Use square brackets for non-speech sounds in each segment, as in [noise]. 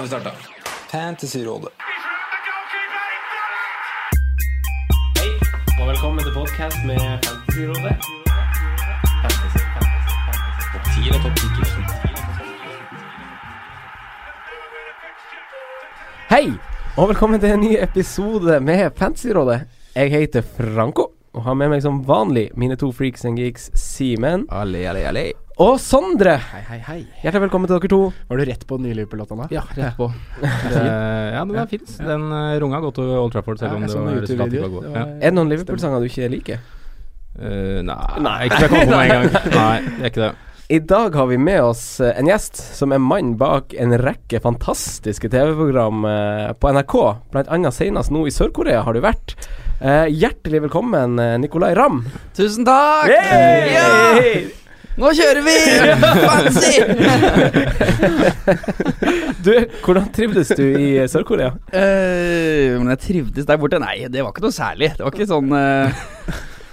Har vi starta. Fantasyrådet. Hei, og velkommen til podkast med Fantasyrådet. Fantasy, fantasy, fantasy. Topp 10 og topp 10 Hei, og velkommen til en ny episode med Fantasyrådet. Jeg heter Franco, og har med meg som vanlig mine to freaks and geeks, Simen Alle, alle, alle. Og Sondre. Hei, hei, hei. Hjertelig velkommen til dere to. Var du rett på den nye Liverpool-låta nå? Ja, rett på. [laughs] Det, ja, den var fin. Den uh, runga godt over Old Trafford, selv Ja, om det var resultatet ikke var godt. Ja. Er det noen Liverpool-sanger du ikke liker? Uh, nei, ikke som jeg kom på med en gang. [laughs] Nei, det er ikke det. I dag har vi med oss eh, en gjest som er mann bak en rekke fantastiske TV-program eh, på NRK. Blant annet senest nå i Sør-Korea har du vært. Eh, hjertelig velkommen, Nikolai Nicolay Ramm. Tusen takk! Hey! Ja! Nå kjører vi! Fancy! [laughs] Du, hvordan trivdes du i eh, Sør-Korea? Uh, men jeg trivdes der borte? Nei, det var ikke noe særlig. Det var ikke sånn uh,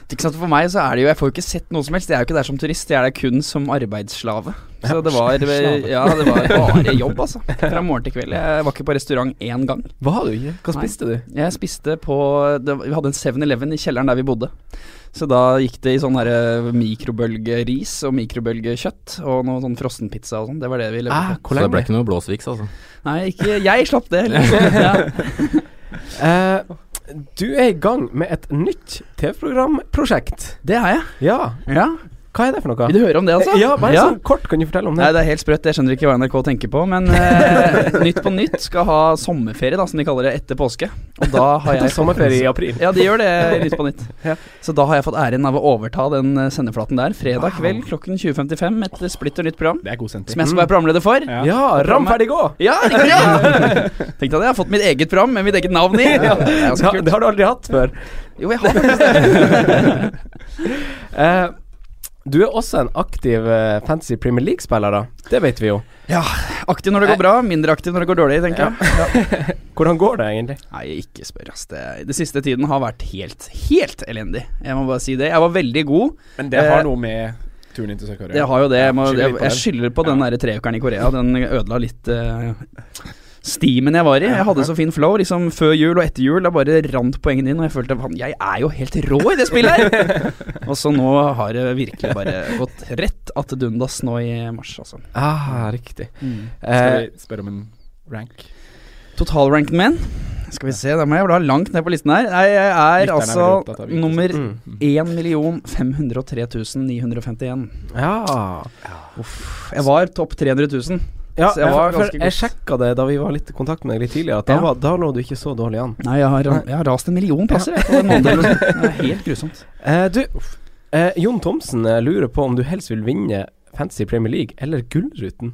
ikke sant, For meg så er det jo Jeg får jo ikke sett noe som helst. Jeg er jo ikke der som turist, jeg er der kun som arbeidsslave. Så det var Ja, det var bare jobb, altså. Fra morgen til kveld. Jeg var ikke på restaurant én gang. Hva du? Hva Nei. spiste du? Jeg spiste på det, Vi hadde en 7-Eleven i kjelleren der vi bodde. Så da gikk det i sånn herre mikrobølgeris og mikrobølgekjøtt og noe sånn frossenpizza og sånn. Det var det vi levde Ah, på. Så det ble ikke noe blåsviks, altså. Nei, ikke Jeg slapp det [laughs] heller. Ja. uh, [laughs] du er i gang med et nytt TV-programprosjekt. Det er jeg. Ja. Ja. Hva er det for noe? Vil du høre om det, altså? Ja, bare sånn kort kan du fortelle om det? Nei, det. er helt sprøtt. Jeg skjønner ikke hva NRK tenker på. Men eh, Nytt på Nytt skal ha sommerferie, da, som de kaller det, etter påske. Og da har jeg er sommerferie i april. Ja, de gjør det i Nytt på Nytt. Ja. Så da har jeg fått æren av å overta den eh, sendeflaten der. Fredag kveld klokken 20.55. Et splitter nytt program. Det er god sendtid. Som jeg skal være programleder for. Ja. Ja, Ram ferdig gå! Ja, riktig! Tenkte at jeg har fått mitt eget program med mitt eget navn i. Ja, det Ja, det har du aldri hatt før. Jo, jeg har faktisk det. [laughs] Eh, du er også en aktiv uh, Fantasy Premier League-spiller, da. Det vet vi jo. Ja, aktiv når det går bra, mindre aktiv når det går dårlig, tenker jeg. [laughs] Hvordan går det egentlig? Nei, ikke spør, ass. Det, det siste tiden har vært helt, helt elendig. Jeg må bare si det. Jeg var veldig god. Men det har Eh, noe med turen inn til Sør-Korea Det har jo det. Jeg, må, jeg, på jeg den. skylder på den der treukeren i Korea. Den ødela litt uh, stimen jeg var i. Jeg hadde så fin flow liksom før jul og etter jul. Da bare rant poengene inn, og jeg følte at jeg er jo helt rå i det spillet her! [laughs] og så nå har det virkelig bare gått rett att dundas nå i mars, altså. Ah, riktig. Skal Eh, vi spørre om en rank? Totalranken min Skal vi se, da må jeg bla langt ned på listen her. Nei, jeg er altså er nummer mm. 1 503 951. Ja. Jeg var topp 300 000. ja jeg var for jeg sjekka det da vi var litt i kontakt med deg litt tidligere, at da, Ja. var, da lå du ikke så dårlig an. Nei, jeg har, jeg har rast en million plasser jeg, noe sånt. [laughs] Det er helt grusomt. Eh, du, eh, Jon Thomsen eh, lurer på om du helst vil vinne Fantasy Premier League eller Gullruten.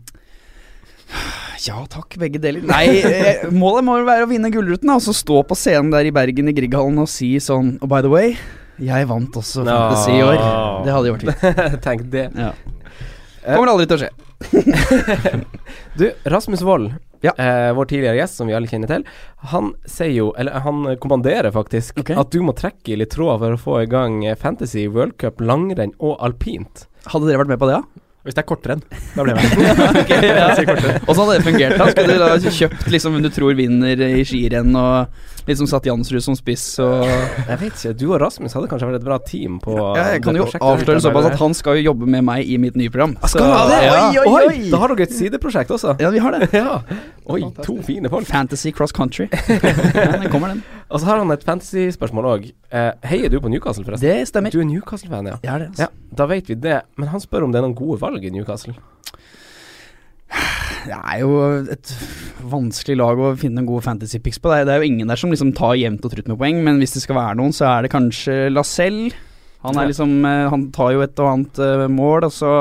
Ja takk, begge deler. Nei, eh, målet må være å vinne Gullruten, og så stå på scenen der i Bergen i Grieghallen og si sånn Og by the way, jeg vant også Fantasy i år. Det hadde gjort fint. [laughs] Tenk det. Ja. Kommer aldri til å skje. [laughs] Du, Rasmus Wold, Ja. eh, vår tidligere gjest som vi alle kjenner til, han sier jo, eller han kommanderer faktisk, okay. at du må trekke i litt tråd for å få i gang eh, Fantasy, World Cup, langrenn og alpint. Hadde dere vært med på det, ja? Hvis det er kortrenn, da blir jeg med. [laughs] Ok, ja. Åssen hadde det fungert? da? Skulle du da kjøpt liksom hvem du tror vinner i skirenn, og liksom satt Jansrud som spiss og Jeg vet ikke, du og Rasmus hadde kanskje vært et bra team på ja, Jeg kan jo avsløre såpass at han skal jo jobbe med meg i mitt nye program. Skal han det? ja. Oi, oi, oi! Da har dere et sideprosjekt også. Ja, vi har det. Ja. Oi, to fine folk. Fantasy cross country. [laughs] ja, den kommer, den. Og så har han et fantasy-spørsmål òg. Eh, heier du på Newcastle, forresten? Det stemmer. Du er Newcastle-fan, ja. Er det, altså. ja. Da vet vi det. Men han spør om det er noen gode valg i Newcastle. Det er jo et vanskelig lag å finne en god fantasy picks på. Det er, det er jo ingen der som liksom tar jevnt og trutt med poeng, men hvis det skal være noen, så er det kanskje Lacelle. Han er liksom eh, Han tar jo et og annet eh, mål, og så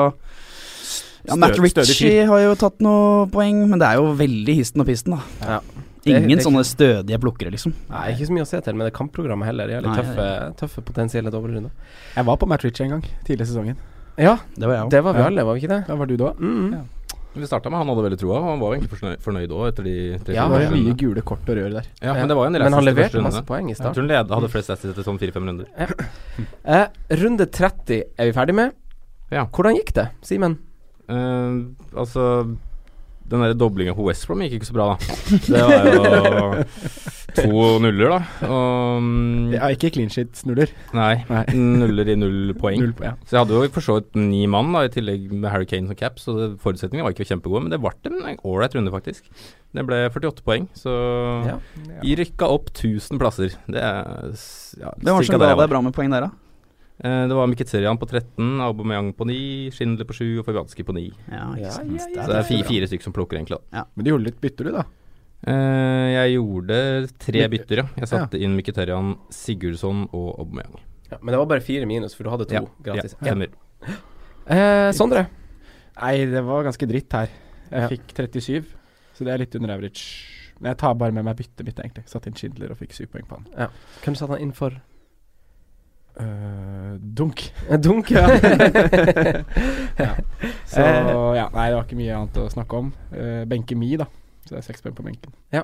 ja, Matt Ritchie har jo tatt noen poeng, men det er jo veldig histen og pisten, da. Ja. Ingen det det sånne stødige plukkere, liksom. Nei, ikke så mye å se til med det kampprogrammet heller. De har litt tøffe, tøffe potensielle dobbeltrunder. Jeg var på Matt Ritchie en gang, tidlig i sesongen. Ja, Det var jeg òg. det var vi alle, var vi ikke det? Da var du da. Mm. Ja. Vi starta med han hadde veldig troa, og han var jo egentlig fornøyd, òg etter de tre Ja, Det var mye gule kort og rør der. Ja, men det var jo en Men han leverte masse poeng i Jeg tror han led, hadde flest assist etter sånn fire-fem runder. Eh, runde 30 er vi ferdig med. Ja. Hvordan gikk det, Simen? Eh, altså Den der doblinga på West Brom gikk ikke så bra, da. Det var jo to nuller, da. Og mm, Ja, ikke clean shit-nuller. Nei, Nei. nuller i null poeng. Null ja. Så jeg hadde jo for så vidt ni mann, da, i tillegg med Harry Kane som cap, så forutsetningene var ikke kjempegode. Men det ble en ålreit runde, faktisk. Det ble 48 poeng, så Ja. vi rykka opp 1000 plasser. Det er ja, det var det var. bra med poeng der, da? Eh, det var Mkhitaryan på 13, Aubameyang på 9, Schindler på 7 og Fabianski på 9. Ja, ikke Ja, ja, ja. Så det er fire, fire stykker som plukker, egentlig. Men du gjorde litt bytter, du, da. Eh, jeg gjorde tre bytter, ja. Jeg satte inn Mkhitaryan, Sigurdsson og Aubameyang. Ja, men det var bare fire minus, for du hadde to Ja, gratis. Ja, stemmer. Eh, Sondre? Nei, det var ganske dritt her. Jeg Ja. fikk 37, så det er litt under average. Men jeg tar bare med meg byttet mitt, egentlig. Satt inn Schindler og fikk syv poeng på han. Hvem satte han inn for? Øh, dunk. Dunk, ja. [laughs] Ja. [laughs] Så Eh. ja, nei, det var ikke mye annet å snakke om. Uh, benke Mi, da. Så det er seks poeng på benken. ja,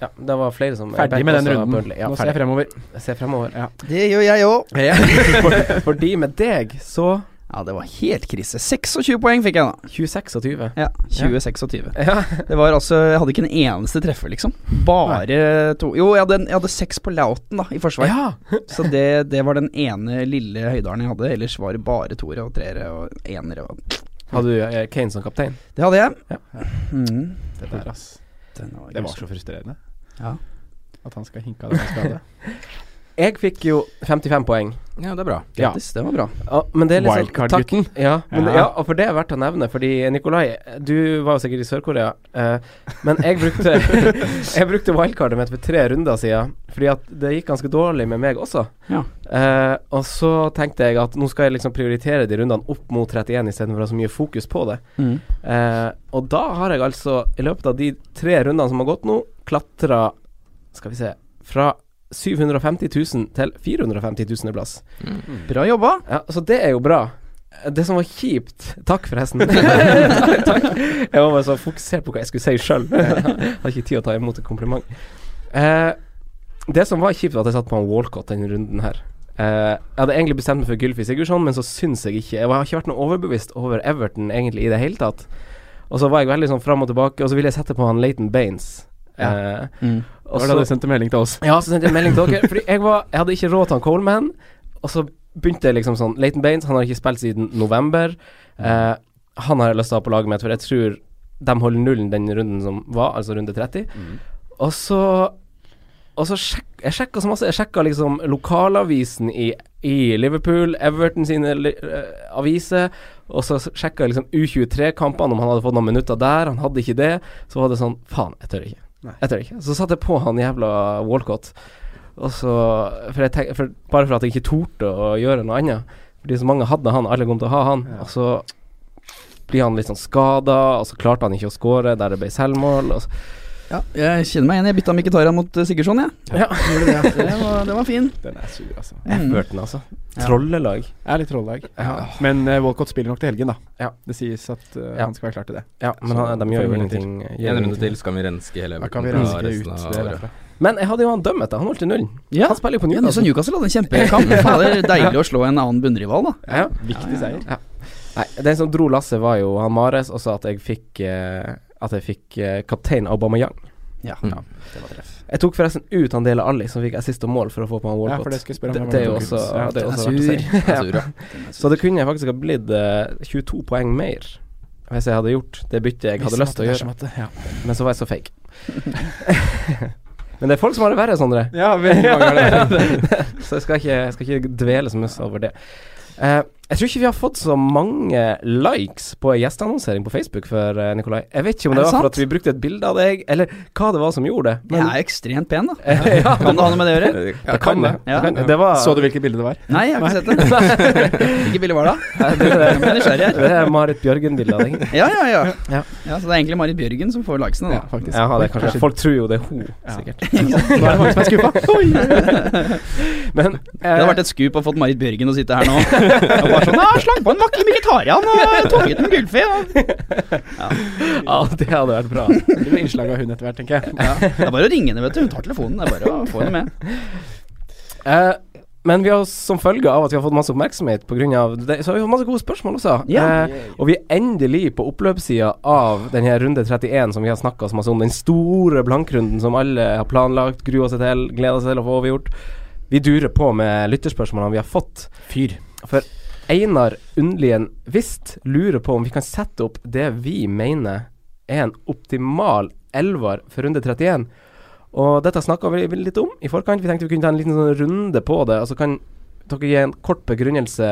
Ja, det var flere som Ferdig med den runden. Burnley. Ja, Nå ser jeg fremover. Jeg ser fremover. Ja. Det gjør jeg òg. Ja. [laughs] for, for med deg, så Ja, det var helt krise. 26 poeng fikk jeg, da. 2026. Ja, 2026. Ja. Det var altså Jeg hadde ikke en eneste treffer, liksom. Bare to Jo, jeg hadde, en- jeg hadde seks på Lauten, da, i forsvar. ja. [laughs] Så det, det var den ene lille høydalen jeg hadde. Ellers var det bare toere og treere og enere. Og Hadde du eh, Kane som kaptein? det hadde jeg. Ja. Mm. Det der, ass. Den var Det var så frustrerende. Ja. At han skal hinke av den skade. [laughs] Jeg fikk jo 55 poeng. Ja, det er bra. Grattis, det var bra. Ja, men det liksom Wildcard-gutten. Ja, Ja. ja, og for det er verdt å nevne, fordi Nikolai, du var jo sikkert i Sør-Korea, eh, men jeg brukte [laughs] Jeg brukte wildcardet mitt for tre runder siden, fordi at det gikk ganske dårlig med meg også. Ja. Eh, og så tenkte jeg at nå skal jeg liksom prioritere de rundene opp mot 31 istedenfor å ha så mye fokus på det. Mm. Eh, og da har jeg altså, i løpet av de tre rundene som har gått nå, klatra Skal vi se Fra 750 000 til 450 000 plass. Bra jobba. Ja, så det er jo bra. Det som var kjipt Takk, forresten. [laughs] takk. Jeg var bare så fokusert på hva jeg skulle si sjøl. [laughs] Hadde ikke tid å ta imot et kompliment. Eh, det som var kjipt, var at jeg satt på en Walcott denne runden her. Eh, jeg hadde egentlig bestemt meg for Gylfi Sigurdsson, men så syns jeg ikke Jeg har ikke vært noe overbevist over Everton egentlig i det hele tatt. Og så var jeg veldig sånn fram og tilbake, og så ville jeg sette på han Leighton Baines. Eh, Mm. Og så da hadde du sendte melding til oss. ja, så sendte jeg melding til dere. Fordi jeg, var, jeg hadde ikke råd til han Coleman. Og så begynte jeg liksom sånn Leighton Baines, han har ikke spilt siden november. Eh, han har jeg lyst til å ha på laget mitt, for jeg tror de holder nullen den runden som var, altså runde 30. Og så Og så sjek, Jeg sjekka så masse. Jeg sjekka liksom lokalavisen i, i Liverpool, Everton sine eh, aviser. Og så sjekka jeg liksom U23-kampene, om han hadde fått noen minutter der. Han hadde ikke det. Så var det sånn Faen, jeg tør ikke. Jeg tør ikke. Så satte jeg på han jævla Walcott. Og så for jeg tenk, for, Bare for at jeg ikke torde å gjøre noe annet. Fordi så mange hadde han, alle kom til å ha han. Og så blir han litt sånn skada, og så klarte han ikke å score der det ble selvmål. Og så, Ja, jeg kjenner meg igjen. Jeg bytta Mkhitaryan mot uh, Sigurdsson, jeg. ja. [laughs] Det, var, det var fin. Den er sur, altså. Mm. Everton, altså. Trollelag. Jeg er litt trollelag. Ja. Men uh, Walcott spiller nok til helgen, da. Ja. Det sies at uh, Ja. han skal være klar til det. Ja, men Så han, de gjør jo ingenting. En runde til skal vi renske hele kan Everton fra renske resten ut av det året. Men jeg hadde jo han dømmet, da. Han holdt til null. Ja. Han spiller jo på Ja, så Newcastle. Newcastle hadde en kjempekamp. [laughs] Fader, deilig å slå en annen bunnrival, da. Ja. Viktig seier. Nei, den som dro lasset, var jo han Mares, og sa at jeg fikk eh, At jeg fikk eh, kaptein Aubameyang. Ja, Mm. det var treff. Jeg tok forresten ut han Dele Alli, som fikk assist og mål for å få på han Ja, for det skal jeg spørre om. det, det er jo også, Ja, det er også verdt å si. [laughs] Ja. Så det kunne faktisk ha blitt eh, 22 poeng mer hvis jeg hadde gjort det byttet jeg hadde lyst til å gjøre. Ja. Men så var jeg så fake. [laughs] Men det er folk som har det verre, Sondre. Ja, veldig mange har det. [laughs] så jeg skal ikke, jeg skal ikke dvele så mye over det. Eh, jeg tror ikke vi har fått så mange likes på gjesteannonsering på Facebook før, eh, Nikolai. Jeg vet ikke om det, det var for at vi brukte et bilde av deg, eller hva det var som gjorde det. Jeg er ekstremt pen, da. [laughs] ja, Kan det ha noe med det å gjøre? [laughs] det kan det. Ja. Det, kan, det var Så du hvilket bilde det var? Nei, jeg har ikke sett det. [laughs] Hvilket bilde var det? det, det, det er Marit Bjørgen-bildet av deg. Ja, ja, ja, Ja. ja. Så det er egentlig Marit Bjørgen som får likesene, Ja, da. faktisk. Ja, det er kanskje, folk tror jo det er hun, Ja. sikkert. Nå er det mange som er skuffa. Men Det hadde vært et skup å fått Marit Bjørgen å sitte her nå. Bare sånn, Jeg Slang på en vakker vegetarian og toget en gullfe. Ja. Ja, det hadde vært bra. Det blir innslag av hun etter hvert, tenker jeg. Ja. Det er bare å ringe henne, vet du. Hun tar telefonen. Det er bare å få henne med. Eh, men vi har som følge av at vi har fått masse oppmerksomhet på grunn av det, så har vi fått masse gode spørsmål også. Yeah. Eh, og vi er endelig på oppløpssida av denne runde 31 som vi har snakka så masse om. Den store blankrunden som alle har planlagt, grua seg til, gleda seg til å få overgjort. Vi durer på med lytterspørsmålene vi har fått. Fyr. For Einar Undlien Wist lurer på om vi kan sette opp det vi mener er en optimal elver for runde 31. Og dette snakka vi litt om i forkant. Vi tenkte vi kunne ta en liten sånn runde på det. Og så kan dere gi en kort begrunnelse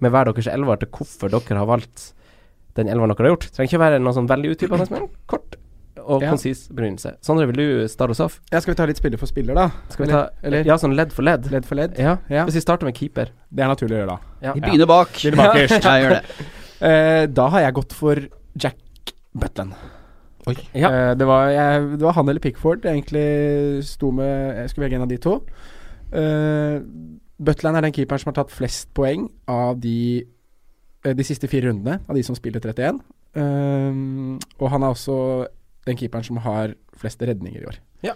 med hver deres elver til hvorfor dere har valgt den elveren dere har gjort. Det trenger ikke være noe sånn veldig utdypende, men kort og Ja. konsis begrunnelse. Sondre, vil du starte oss av? Ja, skal vi ta litt spiller for spiller, da? Skal vi Eller- ta eller Ja, sånn ledd for ledd? ledd for ledd? Ja. Ja. Hvis vi starter med keeper. Det er naturlig å gjøre, da. Ja. Vi begynner bak. Begynner bakerst. [laughs] Ja, jeg gjør det. Uh, [laughs] da har jeg gått for Jack Butland. Ja. Uh, det, var, jeg, det var han eller Pickford jeg egentlig sto med Jeg skulle velge en av de to. Uh, Butland er den keeperen som har tatt flest poeng av de de siste fire rundene, av de som spiller 31. Eh, og han er også den keeperen som har flest redninger i år. Ja.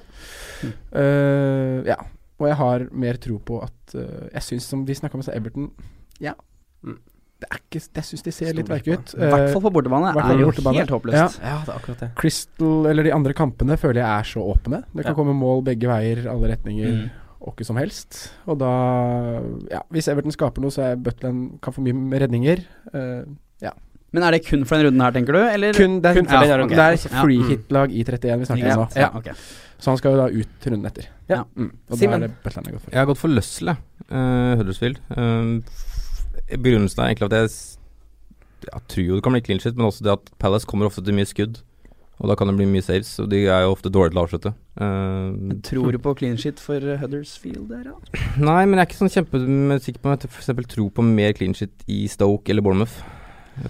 Eh, ja. Og jeg har mer tro på at uh, Jeg syns, som vi snakka med så Everton Ja. Mm. Det er ikke Jeg syns de ser litt verke ut. I hvert fall på bortebane. hvert er jo bortebane. helt håpløst. ja, det er akkurat det. Crystal, eller de andre kampene, føler jeg er så åpne. Det kan Ja. komme mål begge veier, alle retninger, Mm. og ikke som helst. Og da Ja, hvis Everton skaper noe, så er Butland kan få mye redninger. redninger. Eh, Men er det kun for denne runden her, tenker du? Eller? kun, det er, kun for ja, denne runden. Det er free Mm. hit-lag i 31 vi snakker om nå. Ja, okay. Så han skal jo da ut runden etter. Ja. Mm. Og Simen? er det jeg har gått for Løsle. Uh, Huddersfield. Uh, begrunnelsen er egentlig at jeg, jeg tror jo det kan bli clean shit, men også det at Palace kommer ofte til mye skudd. Og da kan det bli mye saves, og de er jo ofte dårlige til å avslutte. Uh, Tror du på clean shit for Huddersfield der, da? Nei, men jeg er ikke sånn kjempesikker på om jeg f.eks. tror på mer clean shit i Stoke eller Bournemouth.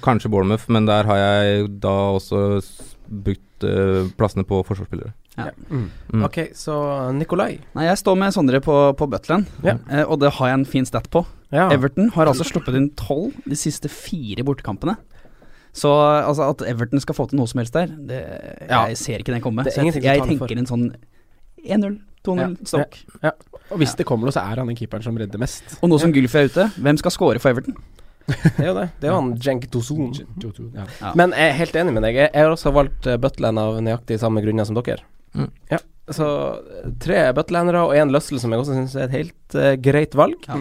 Kanskje Bournemouth, men der har jeg da også brukt uh, plassene på forsvarsspillere. Mm. Mm. Ok, så Nikolai. Nei, jeg står med Sondre på, på Butland, Ja. eh, og det har jeg en fin stat på. Ja. Everton har altså sluppet inn tolv de siste fire bortekampene. Så altså at Everton skal få til noe som helst der, det, Ja. jeg ser ikke den komme. Så jeg, jeg for. tenker en sånn 1-0, 2-0, stokk. Og hvis det kommer noe, så er han den keeperen som redder mest. Og nå som Gylfi er ute, hvem skal score for Everton? Det er jo det. Det er jo han Jenk Dozon. Ja. Ja. Men jeg er helt enig med deg. Jeg har også valgt uh, Butland av nøyaktig samme grunner som dere. Mm. Ja. Så eh, tre Butlandere og én Løssel, som jeg også syns er et helt uh, greit valg. Ja.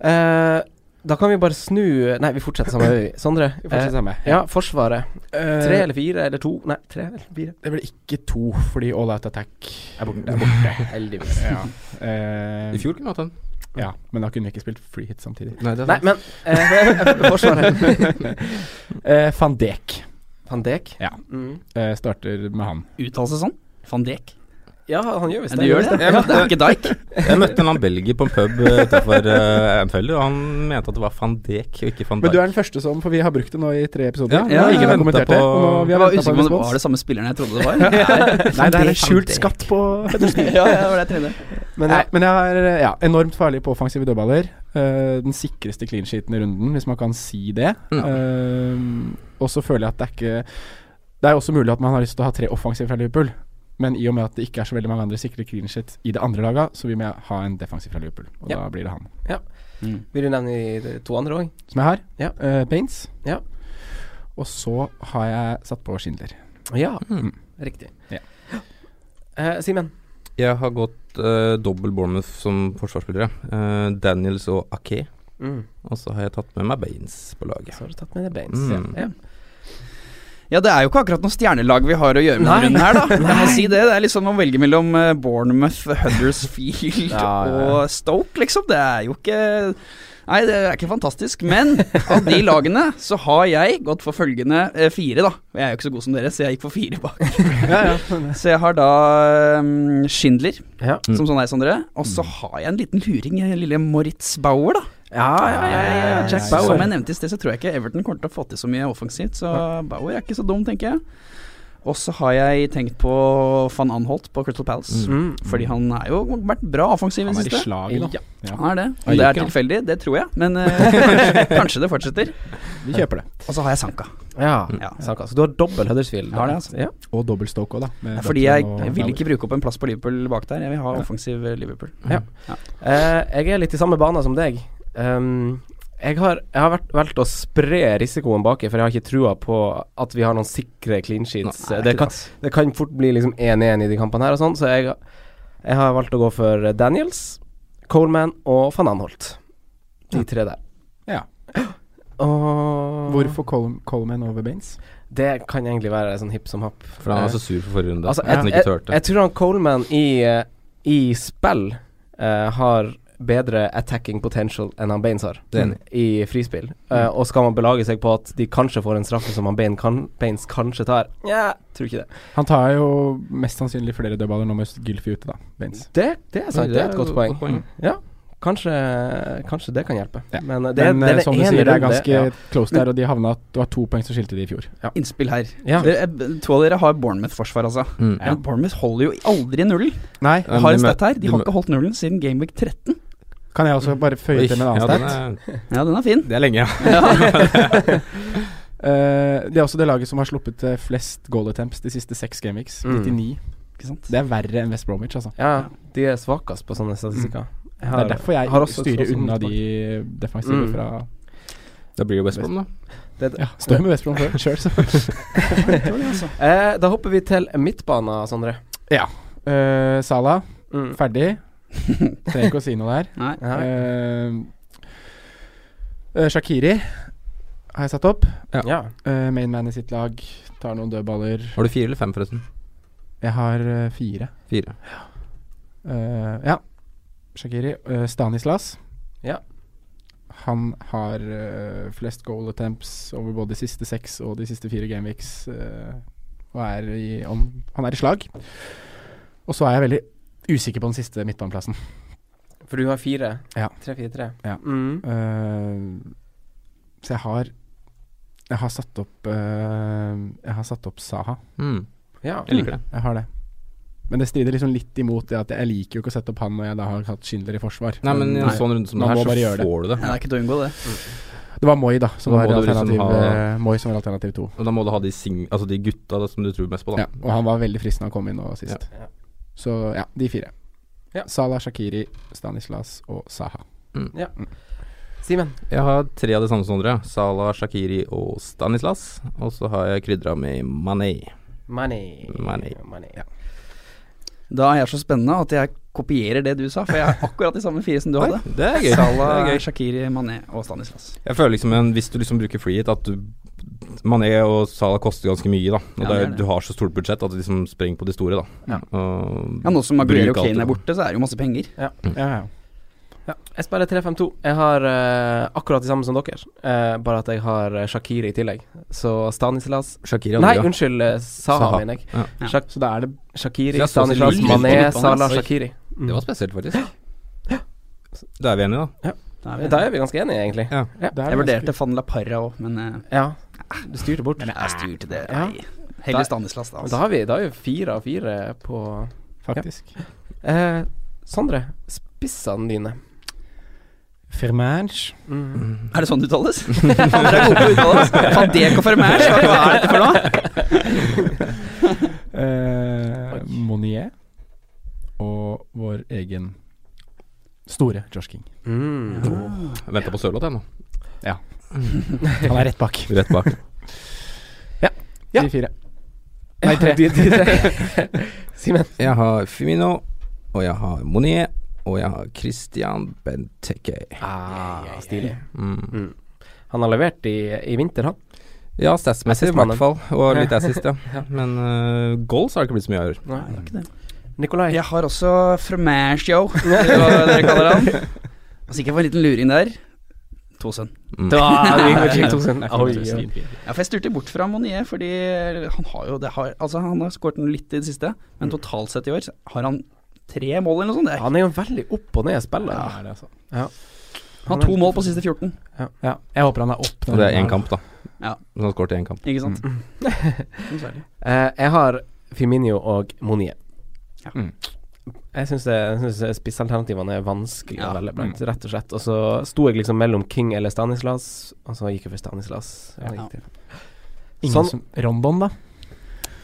Uh, da kan vi bare snu Nei, vi fortsetter samme vei. [clears throat] Sondre. Vi fortsetter eh, samme. ja, Forsvaret. Eh, Tre eller fire eller to? Nei, tre eller fire. Det blir ikke to, fordi All Out Attack Er borte. Er borte. Heldigvis. ja. Eh, I fjor kunne vi hatt den. Ja, men da kunne vi ikke spilt free hit samtidig. Nei, det er Nei, men eh, [laughs] Forsvaret. [laughs] Eh, Van Dek. Van Dek? Ja. Mm. eh, starter med han. Uttalelse sånn? Van Dijk? Ja, han gjør visst det gjør det. Ja, Ja, det er ikke Dijk. [laughs] Jeg møtte en annen belgier på en pub uh, utenfor uh, Anfield, og han mente at det var van Dijk og ikke van Men du er den første som For vi har brukt det nå i tre episoder. Ja, ja, ingen jeg har kommentert det. på- Og vi Jeg har var usikker på om det var det samme spilleren jeg trodde det var. [laughs] Nei, det er en skjult skatt på [laughs] ja, ja, det var det jeg trodde. Men, jeg, men jeg er ja, enormt farlig på offensive dødballer. Uh, den sikreste clean sheeten i runden, hvis man kan si det. Ja. Eh, og så føler jeg at det er ikke Det er også mulig at man har lyst til å ha tre offensive fra Liverpool. Men i og med at det ikke er så veldig mange andre sikre clean sheet i det andre laget, så vil vi ha en defensiv fra Liverpool. Og Ja. da blir det han. Mm. Vil du nevne de to andre òg? Som jeg har. Ja. Uh, Baines. Ja. Og så har jeg satt på Schindler. Ja, Mm. riktig. Ja. Uh, Simen. Jeg har gått uh, dobbel Bournemouth som forsvarsspillere. Uh, Daniels og Ake. Mm. Og så har jeg tatt med meg Baines på laget. Så har du tatt med deg Baines. Mm. Ja. Ja, det er jo ikke akkurat noe stjernelag vi har å gjøre med denne runden her, da. [laughs] Jeg må si det. Det er liksom å velge mellom eh, Bournemouth, Huddersfield Ja, ja, og Stoke, liksom. Det er jo ikke Nei, det er ikke fantastisk. Men av de lagene så har jeg gått for følgende eh, fire, da. Jeg er jo ikke så god som dere, så jeg gikk for fire bak. [laughs] Ja, ja. Så jeg har da um, Schindler, Ja. som sånn er, Sondre. Og så har jeg en liten luring, eh, lille Moritz Bauer, da. Ja, ja, ja, ja, ja. Jack Som jeg nevnte i sted, så tror jeg ikke Everton kommer til å få til så mye offensivt, så Bauer er ikke så dum, tenker jeg. Og så har jeg tenkt på van Anholt på Crystal Palace. Mm. Fordi han har jo vært bra offensiv i Han det er i siste. slaget, da. Ja. Ja. Han er det. Om det er tilfeldig, det tror jeg, men eh, kanskje, [laughs] kanskje det fortsetter. Vi kjøper det. Og så har jeg Sanka. Ja, Ja. Sanka. Så du har dobbel Huddersfield? Har det, altså. Ja. Og dobbelt Stoke òg, da. med Fordi jeg, jeg vil ikke bruke opp en plass på Liverpool bak der. Jeg vil ha offensiv eh, Liverpool. Ja. Uh, jeg er litt i samme bane som deg. Um, jeg har, jeg har vært, valgt å spre risikoen baki, for jeg har ikke trua på at vi har noen sikre clean sheets. Nei, det, kan, det kan fort bli 1-1 liksom i de kampene her og sånn, så jeg, jeg har valgt å gå for Daniels, Coleman og van Anholt. De tre der. Ja. [gasps] Og Hvorfor Col Coleman over Baines? Det kan egentlig være sånn hipp som happ. For han var så sur for forrige runde. Altså, jeg, jeg, jeg tror han Coleman i, eh, i spill uh, har bedre attacking potential enn han Baines har Det er i frispill. Uh, og skal man belage seg på at de kanskje får en straffe som han Bain kan, Baines kanskje tar? Nja, tror ikke det. Han tar jo mest sannsynlig flere dødballer nå med Gylfi ute, da. Baines. Det, det er sant, det, det er et godt poeng. poeng. Ja, kanskje, kanskje det kan hjelpe. Ja. Men eh, det, Men det eh, er som du ene sier, det er ganske ja. close der, og de havna Det var to poeng som skilte de i fjor. Innspill her. Ja. Dere, to av dere har Bournemouth-forsvar, altså. Mm. Men Bournemouth holder jo aldri nullen. Nei, Jeg har en de her. De de har ikke holdt nullen siden Gameweek 13. kan jeg også bare føye Oi, til med en ja, annen den stat? er, Ja, den er fin. det er lenge, ja. uh, [laughs] det er også det laget som har sluppet eh, flest goal attempts de siste seks gameweeks. Mm. 99. Ikke sant? Det er verre enn West Bromwich, altså. ja, de er svakest på sånne statistikker. Jeg Det er derfor jeg har også styrer sånn unna de defensive Mm. fra Da blir det West Brom, da. Det, Ja, står med West Brom før, [laughs] sjøl, så. uh, da hopper vi til midtbanen, Sondre. Eh, Salah, Mm. ferdig. [laughs] Trenger ikke å si noe der. Nei. Uh, Eh, eh, Shakiri har jeg satt opp. ja. Uh, Mainman i sitt lag tar noen dødballer. Har du fire eller fem, forresten? Jeg har uh, fire. Fire. Eh, ja. Shakiri. Eh, Stanislas. Ja. Han har eh, flest goal attempts over både de siste seks og de siste fire gameweeks. eh, og er i, om, han er i slag. Og så er jeg veldig usikker på den siste midtbaneplassen. For du har fire? Ja. Tre, fire, tre? Ja. Mm. Uh, så jeg har Jeg har satt opp uh, Jeg har satt opp Saha. Mm. ja. Jeg liker det. Jeg har det. Men det strider liksom litt imot det at jeg liker jo ikke å sette opp han når jeg da har hatt Schindler i forsvar. Nei, men i en sånn runde som det her, så det. får du det. Ja, det er ikke til å unngå det. Det var Moi, da, som var alternativ, liksom ha- eh, Moi som var alternativ to. Og da må du ha de, sing altså de gutta da, som du tror mest på, da. Ja, og han var veldig fristende å komme inn nå sist. Ja. Så ja, de fire. Ja. Salah, Shakiri, Stanislas og Saha. Ja. Simen? Jeg har tre av de samme som dere. Salah, Shakiri og Stanislas. Og så har jeg krydra med Mané. Money. Money. Money. Da er jeg så spennende at jeg kopierer det du sa, for jeg er [laughs] akkurat de samme fire som du hadde. det er gøy. Salah, Det er gøy. Shakiri, Mané og Stanislas. Jeg føler liksom en, Hvis du liksom bruker freehit, at du Mané og Salah koster ganske mye, da. Og Ja, det er, det. du har så stort budsjett at de liksom sprenger på de store, da. Ja. Og Ja, Nå som Maguire og Kane er borte, så er det jo masse penger. Ja, ja. Ja. Jeg spiller 3-5-2. Jeg har uh, akkurat det samme som dere, uh, bare at jeg har eh, Shakiri i tillegg. Så Stanislas Shakiri Nei, ja. unnskyld. Saha, Saha. mener jeg. Ja. Ja. Så da er det Shakiri, Stanislas, Mané, Salah. Shakiri. Mm. Det var spesielt, faktisk. Ja. Da er vi enige, da. Da er vi- Da er vi ganske enige, egentlig. Ja. Jeg vurderte Van La Parra òg, men Ja. Du styrte bort. Men jeg styrte det. Ja. Nei. Heller Stanislas, da. Altså. Da har vi, da er vi fire av fire på Faktisk. eh, Sondre, spissene dine. Firmange. Mm. Er det sånn det uttales? [laughs] Fadek er gode på å uttale det. Van og Fermers, hva er dette for noe? [laughs] Eh, Monier. Og vår egen store Josh King. Mm. Jeg venter på Sørloth, jeg nå. Han er rett bak. Rett bak. Ja. De fire. Nei, tre. De, de tre. [laughs] Simen. Jeg har Fimino, og jeg har Monier, og jeg har Christian Benteke. Ah, stilig. Mm. Mm. Han har levert i, i vinter, han. Ja, statsmessig i hvert fall, og litt [laughs] assist, ja. Men uh, goals har det ikke blitt så mye av i år. Nei. det er ikke det. Nikolai. Jeg har også Fromage Yo, [laughs] hva dere kaller han. Og sikkert for en liten luring der. Tosen. Mm. Det var [laughs] Tosen. Oi. Ja, for jeg styrte bort fra Monier, fordi han har jo det har, Altså, han har skåret litt i det siste, men totalt sett i år har han tre mål eller noe sånt. Det er- Han er jo veldig opp og ned spiller. Ja, det er altså. Han har to mål på siste 14, ja, jeg håper han er opp. Og det er én kamp, da. Ja. Så han skåret én kamp. ikke sant? Mm. [laughs] Eh, jeg har Firminio og Monier. Ja. Mm. Jeg syns spissalternativene er vanskelig å velge blant, rett og slett. Og så sto jeg liksom mellom King eller Stanislas, og så gikk jeg for Stanislas. Ja. Jeg Ingen Sånn. som Rondon, da.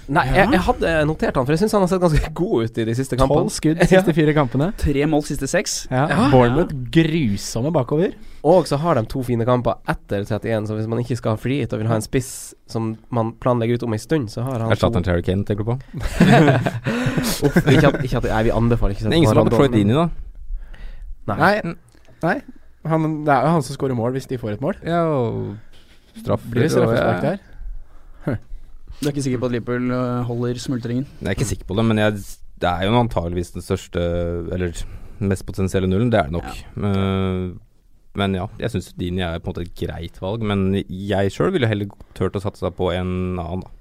Nei, jeg, jeg hadde notert han, for jeg syns han har sett ganske [laughs] god ut i de siste Tolv kampene. skudd de siste fire kampene. Tre mål siste seks. Ja. Ja. Bournemouth grusomme bakover. Og så har de to fine kamper etter 31, så hvis man ikke skal ha frigitt og vil ha en spiss som man planlegger ut om ei stund, så har han Erstatter han Terry Kane, tenker du på? [laughs] Uff, ikke at, ikke at Nei, vi anbefaler ikke sånn. Det er ingen som har Troy Dini, da. Nei. Nei. Han, det er jo han som skårer mål hvis de får et mål. Ja, og straff Blir det straffespark der? Du er ikke sikker på at Liverpool øh, holder smultringen? Jeg er ikke sikker på det, men jeg, det er jo antageligvis den største Eller mest potensielle nullen. Det er det nok. Ja. men ja, jeg syns Dini er på en måte et greit valg. Men jeg sjøl ville heller turt å satse på en annen, da.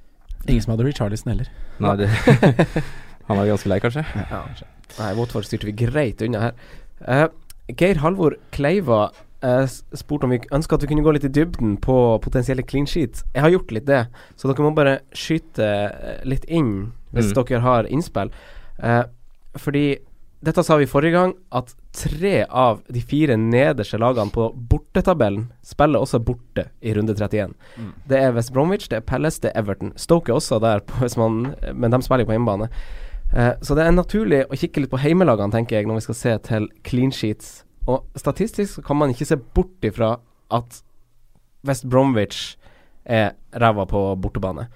Ingen som hadde Richarlison heller. Nei, det, [laughs] han er ganske lei, kanskje. Ja. Nei, Watford styrte vi greit unna her. Uh, Geir Halvor Kleiva eh, s- spurte om vi ønska at vi kunne gå litt i dybden på potensielle clean sheets. Jeg har gjort litt det, så dere må bare skyte eh, litt inn hvis Mm. dere har innspill. Eh, fordi dette sa vi forrige gang, at tre av de fire nederste lagene på bortetabellen spiller også borte i runde 31. Det er West Bromwich, det er Palace, det er Everton. Stoke er også der, [laughs] på, hvis man, men de spiller jo på hjemmebane. Eh, så det er naturlig å kikke litt på heimelagene, tenker jeg, når vi skal se til clean sheets. Og statistisk så kan man ikke se bort ifra at West Bromwich er ræva på bortebane.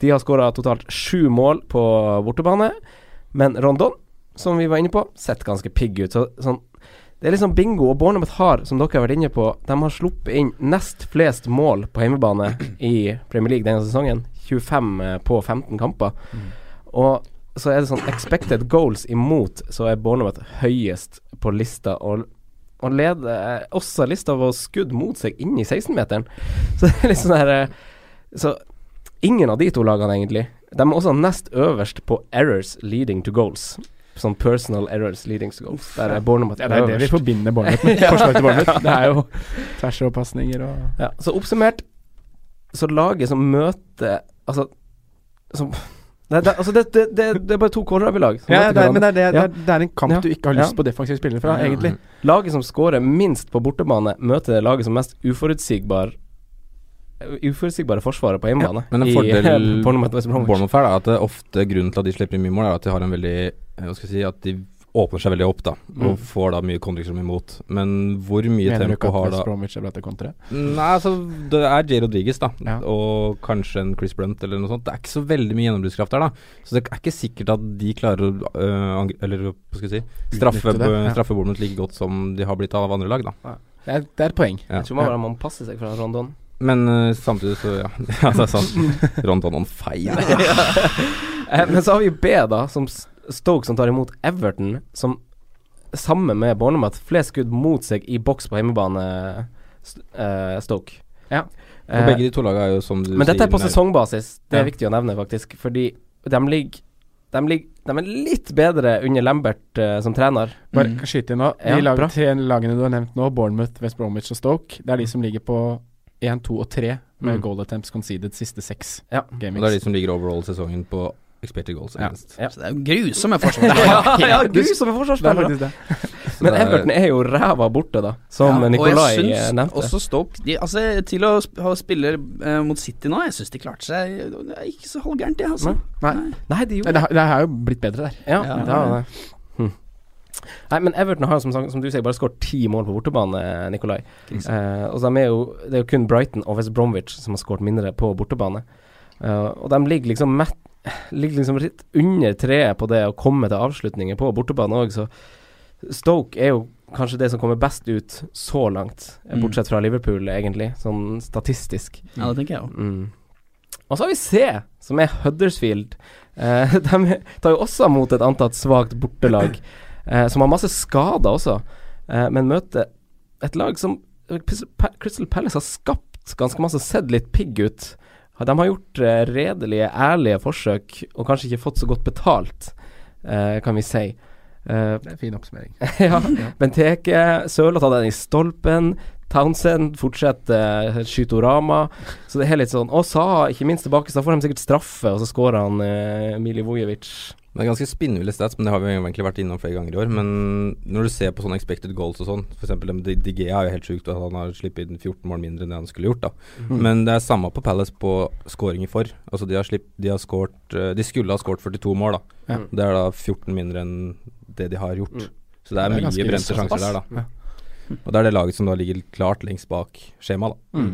De har skåra totalt sju mål på bortebane, men Rondon, som vi var inne på, sett ganske pigg ut. Så, sånn, det er liksom bingo. Og Bournemouth har, som dere har vært inne på, de har sluppet inn nest flest mål på hjemmebane [clears throat] i Premier League denne sesongen. 25 eh, på 15 kamper. Og så er det sånn expected goals imot, så er Bournemouth høyest på lista. Og, og leder eh, også lista over skudd mot seg inn i 16-meteren. [laughs] Så det er litt sånn her eh, Så ingen av de to lagene, egentlig. De er også nest øverst på errors leading to goals. Sånn personal errors leading to goals. Der er Ja, det er det vi forbinder barnet med. [laughs] Forslag til Bournemouth. [laughs] Det er jo tvers og pasninger og Ja, så oppsummert Så laget som møter Altså som, det, det, altså det, det, det, det er bare to kålrabilag. som Ja, det men det er, det, Ja. det er, en kamp Ja. du ikke har lyst Ja. på defensive spillere fra, Ja. egentlig. Laget som scorer minst på bortebane, møter det laget som mest uforutsigbar Uforutsigbare forsvaret på hjemmebane. Men en i, fordel [laughs] Bournemouth Bournemouth er at det ofte grunnen til at de slipper inn mye mål, er at de har en veldig eh, Hva skal jeg si At de åpner seg veldig opp, da. Og Mm. får da mye kontringsrom imot. Men hvor mye Mener tempo har at da West Bromwich er bra til å kontre? Nei, altså Det er J. Rodriguez, da. Ja. Og kanskje en Chris Brunt eller noe sånt. Det er ikke så veldig mye gjennombruddskraft der, da. Så det er ikke sikkert at de klarer å øh, angre, Eller hva skal jeg si straffe, ja. straffe Bournemouth like godt som de har blitt av andre lag, da. Det er, det er et poeng. Ja. Jeg tror man bare må passe seg fra Rondon. Men uh, samtidig så Ja, [laughs] ja det er sant. [laughs] Rondon on fire. [laughs] Eh, men så har vi B, da, som Stoke som tar imot Everton, som sammen med Bournemouth flest skudd mot seg i boks på hjemmebane, eh, Stoke. Ja. Eh, Og begge de to lagene er jo som du men dette er på sesongbasis, det er Ja. viktig å nevne, faktisk. Fordi de ligger de, ligger, de er litt bedre under Lambert uh, som trener. Bare Mm. skyte inn nå. De Ja, lag, tre lagene du har nevnt nå, Bournemouth, West Bromwich og Stoke, det er de som ligger på 1, 2 og 3 med Mm. goal attempts conceded siste seks Ja. Og det er de som ligger overall sesongen på expected goals. Ja. against. Ja. Så det er jo grusomme forsvarsspillere. [laughs] ja, ja, grusomme det er forsvarsspillere. Men er- Everton er jo ræva borte, da, som Ja, Nikolai og jeg syns nevnte. også Stoke de, altså, Til å sp ha spiller eh, mot City nå, jeg syns de klarte seg Det er ikke så halvgærent, det, altså. Nei. Nei, de Nei, gjorde Det, det har jo blitt bedre der. Ja, Ja. det har det. Hm. Nei, men Everton har som, som du sier bare skåret ti mål på bortebane, Nikolai. Eh, og de er jo, det er jo kun Brighton og West Bromwich som har skåret mindre på bortebane. Eh, og de ligger liksom mett, Ligger liksom litt under treet på det å komme til avslutninger på bortebane òg, så Stoke er jo kanskje det som kommer best ut så langt, eh, Mm. bortsett fra Liverpool, egentlig, sånn statistisk. Ja, det tenker jeg òg. Mm. Og så har vi C, som er Huddersfield. Eh, [laughs] de tar jo også mot et antatt svakt bortelag, [clears throat] eh, som har masse skader også, eh, men møter et lag som Crystal Palace har skapt ganske masse, sett litt pigg ut. De har gjort eh, redelige, ærlige forsøk, og kanskje ikke fått så godt betalt, eh, kan vi si. Uh, det er en fin oppsummering. [laughs] ja. Benteke, Sørloth hadde den i stolpen. Townsend fortsetter skytorama. Så det er litt sånn Og Saha, ikke minst tilbake, så da får de sikkert straffe, og så skårer han uh, Milivojevic. Det er ganske spinnville stats, men det har vi egentlig vært innom flere ganger i år. Men når du ser på sånne expected goals og sånn, f.eks. DG er jo helt sjukt at han har sluppet inn 14 mål mindre enn det han skulle gjort, da. Mm. Men det er samme på Palace på skåringer for. Altså de har, slipp, de har skårt, De skulle ha skåret 42 mål, da. Ja. Det er da 14 mindre enn det de har gjort. Mm. Så det er, det er mye brente sjanser der, da. Ja. Og det er det laget som da ligger klart lengst bak skjemaet, da.